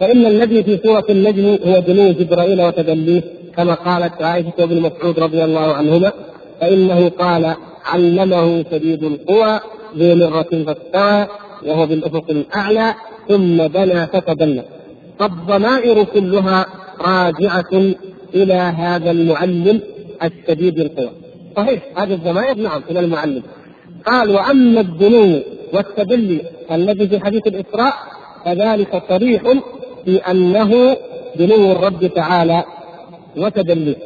فإن الذي في سورة النجم هو دنو جبرائيل وتدليه كما قالت عائشة وابن مسعود رضي الله عنهما فإنه قال علمه شديد القوى ذو مرة فاستوى وهو بالأفق الأعلى ثم دنا فتدلى فالضمائر كلها راجعة إلى هذا المعلم الشديد القوى. صحيح هذه الضمائر نعم إلى المعلم. قال وأما الدنو والتدلي الذي في حديث الإسراء فذلك صريح في أنه دنو الرب تعالى وتدليه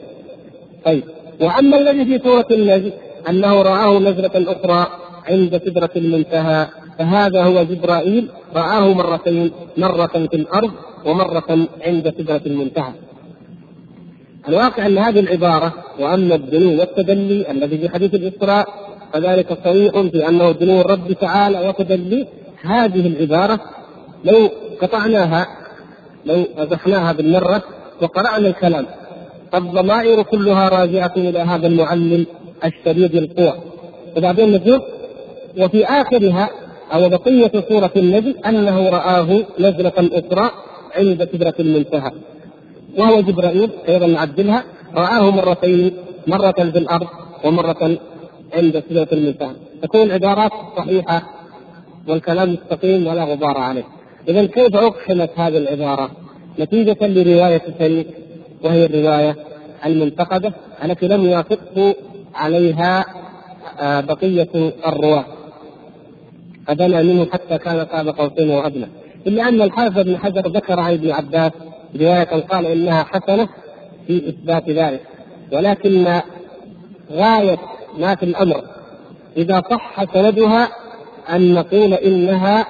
طيب. وأما الذي في سورة النجم أنه رآه نزلة أخرى عند سدرة المنتهى فهذا هو جبرائيل رآه مرتين مرة في الأرض ومرة عند سدرة المنتهى. الواقع أن هذه العبارة وأما الدنو والتدلي الذي في حديث الإسراء فذلك صريح في أنه دنو الرب تعالى وتدلي. هذه العبارة لو قطعناها لو أزحناها بالمرة وقرأنا الكلام فالضمائر كلها راجعة إلى هذا المعلم الشديد القوى وبعدين نقول وفي آخرها أو بقية سورة النجم أنه رآه نزلة أخرى عند سدرة المنتهى. وهو جبرائيل أيضا نعدلها رآه مرتين مرة في الأرض ومرة عند سدرة المنتهى. تكون عبارات صحيحة والكلام مستقيم ولا غبار عليه. إذا كيف أقحمت هذه العبارة؟ نتيجة لرواية الشريك وهي الرواية المنتقدة التي لم يوافقه عليها آه، بقية الرواة. أدنى منه حتى كان قاب قوسين وأدنى. إلا أن الحافظ بن حجر ذكر عن ابن عباس رواية قال إنها حسنة في إثبات ذلك. ولكن غاية ما في الأمر إذا صح سندها أن نقول إنها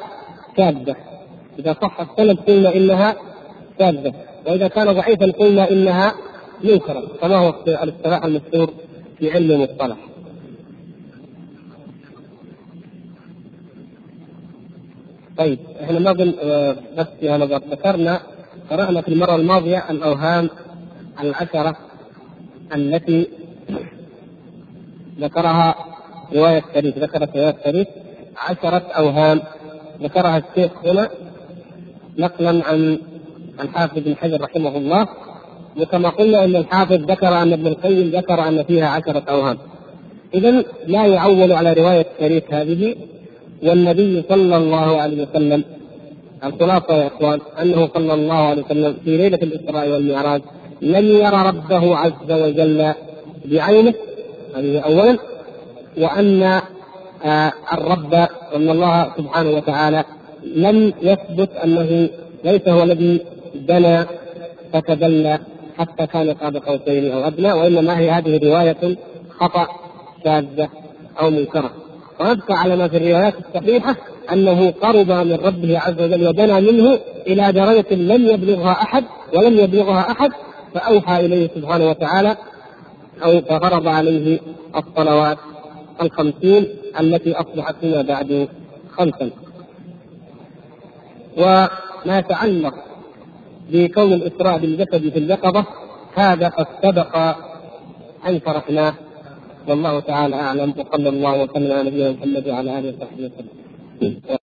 شاذة إذا صح السند قلنا إنها شاذة وإذا كان ضعيفا قلنا إنها منكرة كما هو الاصطلاح المشهور في علم المصطلح. طيب إحنا ما بن آه، بس نظر ذكرنا قرأنا في المرة الماضية الأوهام العشرة التي ذكرها رواية التاريخ ذكرت رواية التاريخ عشرة أوهام. ذكرها الشيخ هنا نقلا عن الحافظ بن حجر رحمه الله وكما قلنا أن الحافظ ذكر أن ابن القيم ذكر أن فيها عشرة أوهام. اذا لا يعول على رواية الشريك هذه والنبي صلى الله عليه وسلم الخلاصة يا إخوان أنه صلى الله عليه وسلم في ليلة الإسراء والمعراج لم يرى ربه عز وجل بعينه هذه اولا وأن آه الرب إن الله سبحانه وتعالى لم يثبت أنه ليس هو الذي بنى فتدلى حتى كان قاب قوسين أو أدنى وإنما هي هذه رواية خطأ شاذة أو منكرة. ويبقى على ما في الروايات الصحيحة أنه قرب من ربه عز وجل ودنا منه إلى درجة لم يبلغها أحد ولم يبلغها أحد فأوحى إليه سبحانه وتعالى أو ففرض عليه الصلوات الخمسين التي أصبحت فيما بعد خمسا. وما يتعلق بكون الإسراء بالجسد في اليقظة هذا قد سبق أن شرحناه والله تعالى أعلم وصلى الله وسلم على نبينا محمد وعلى آله وصحبه وسلم.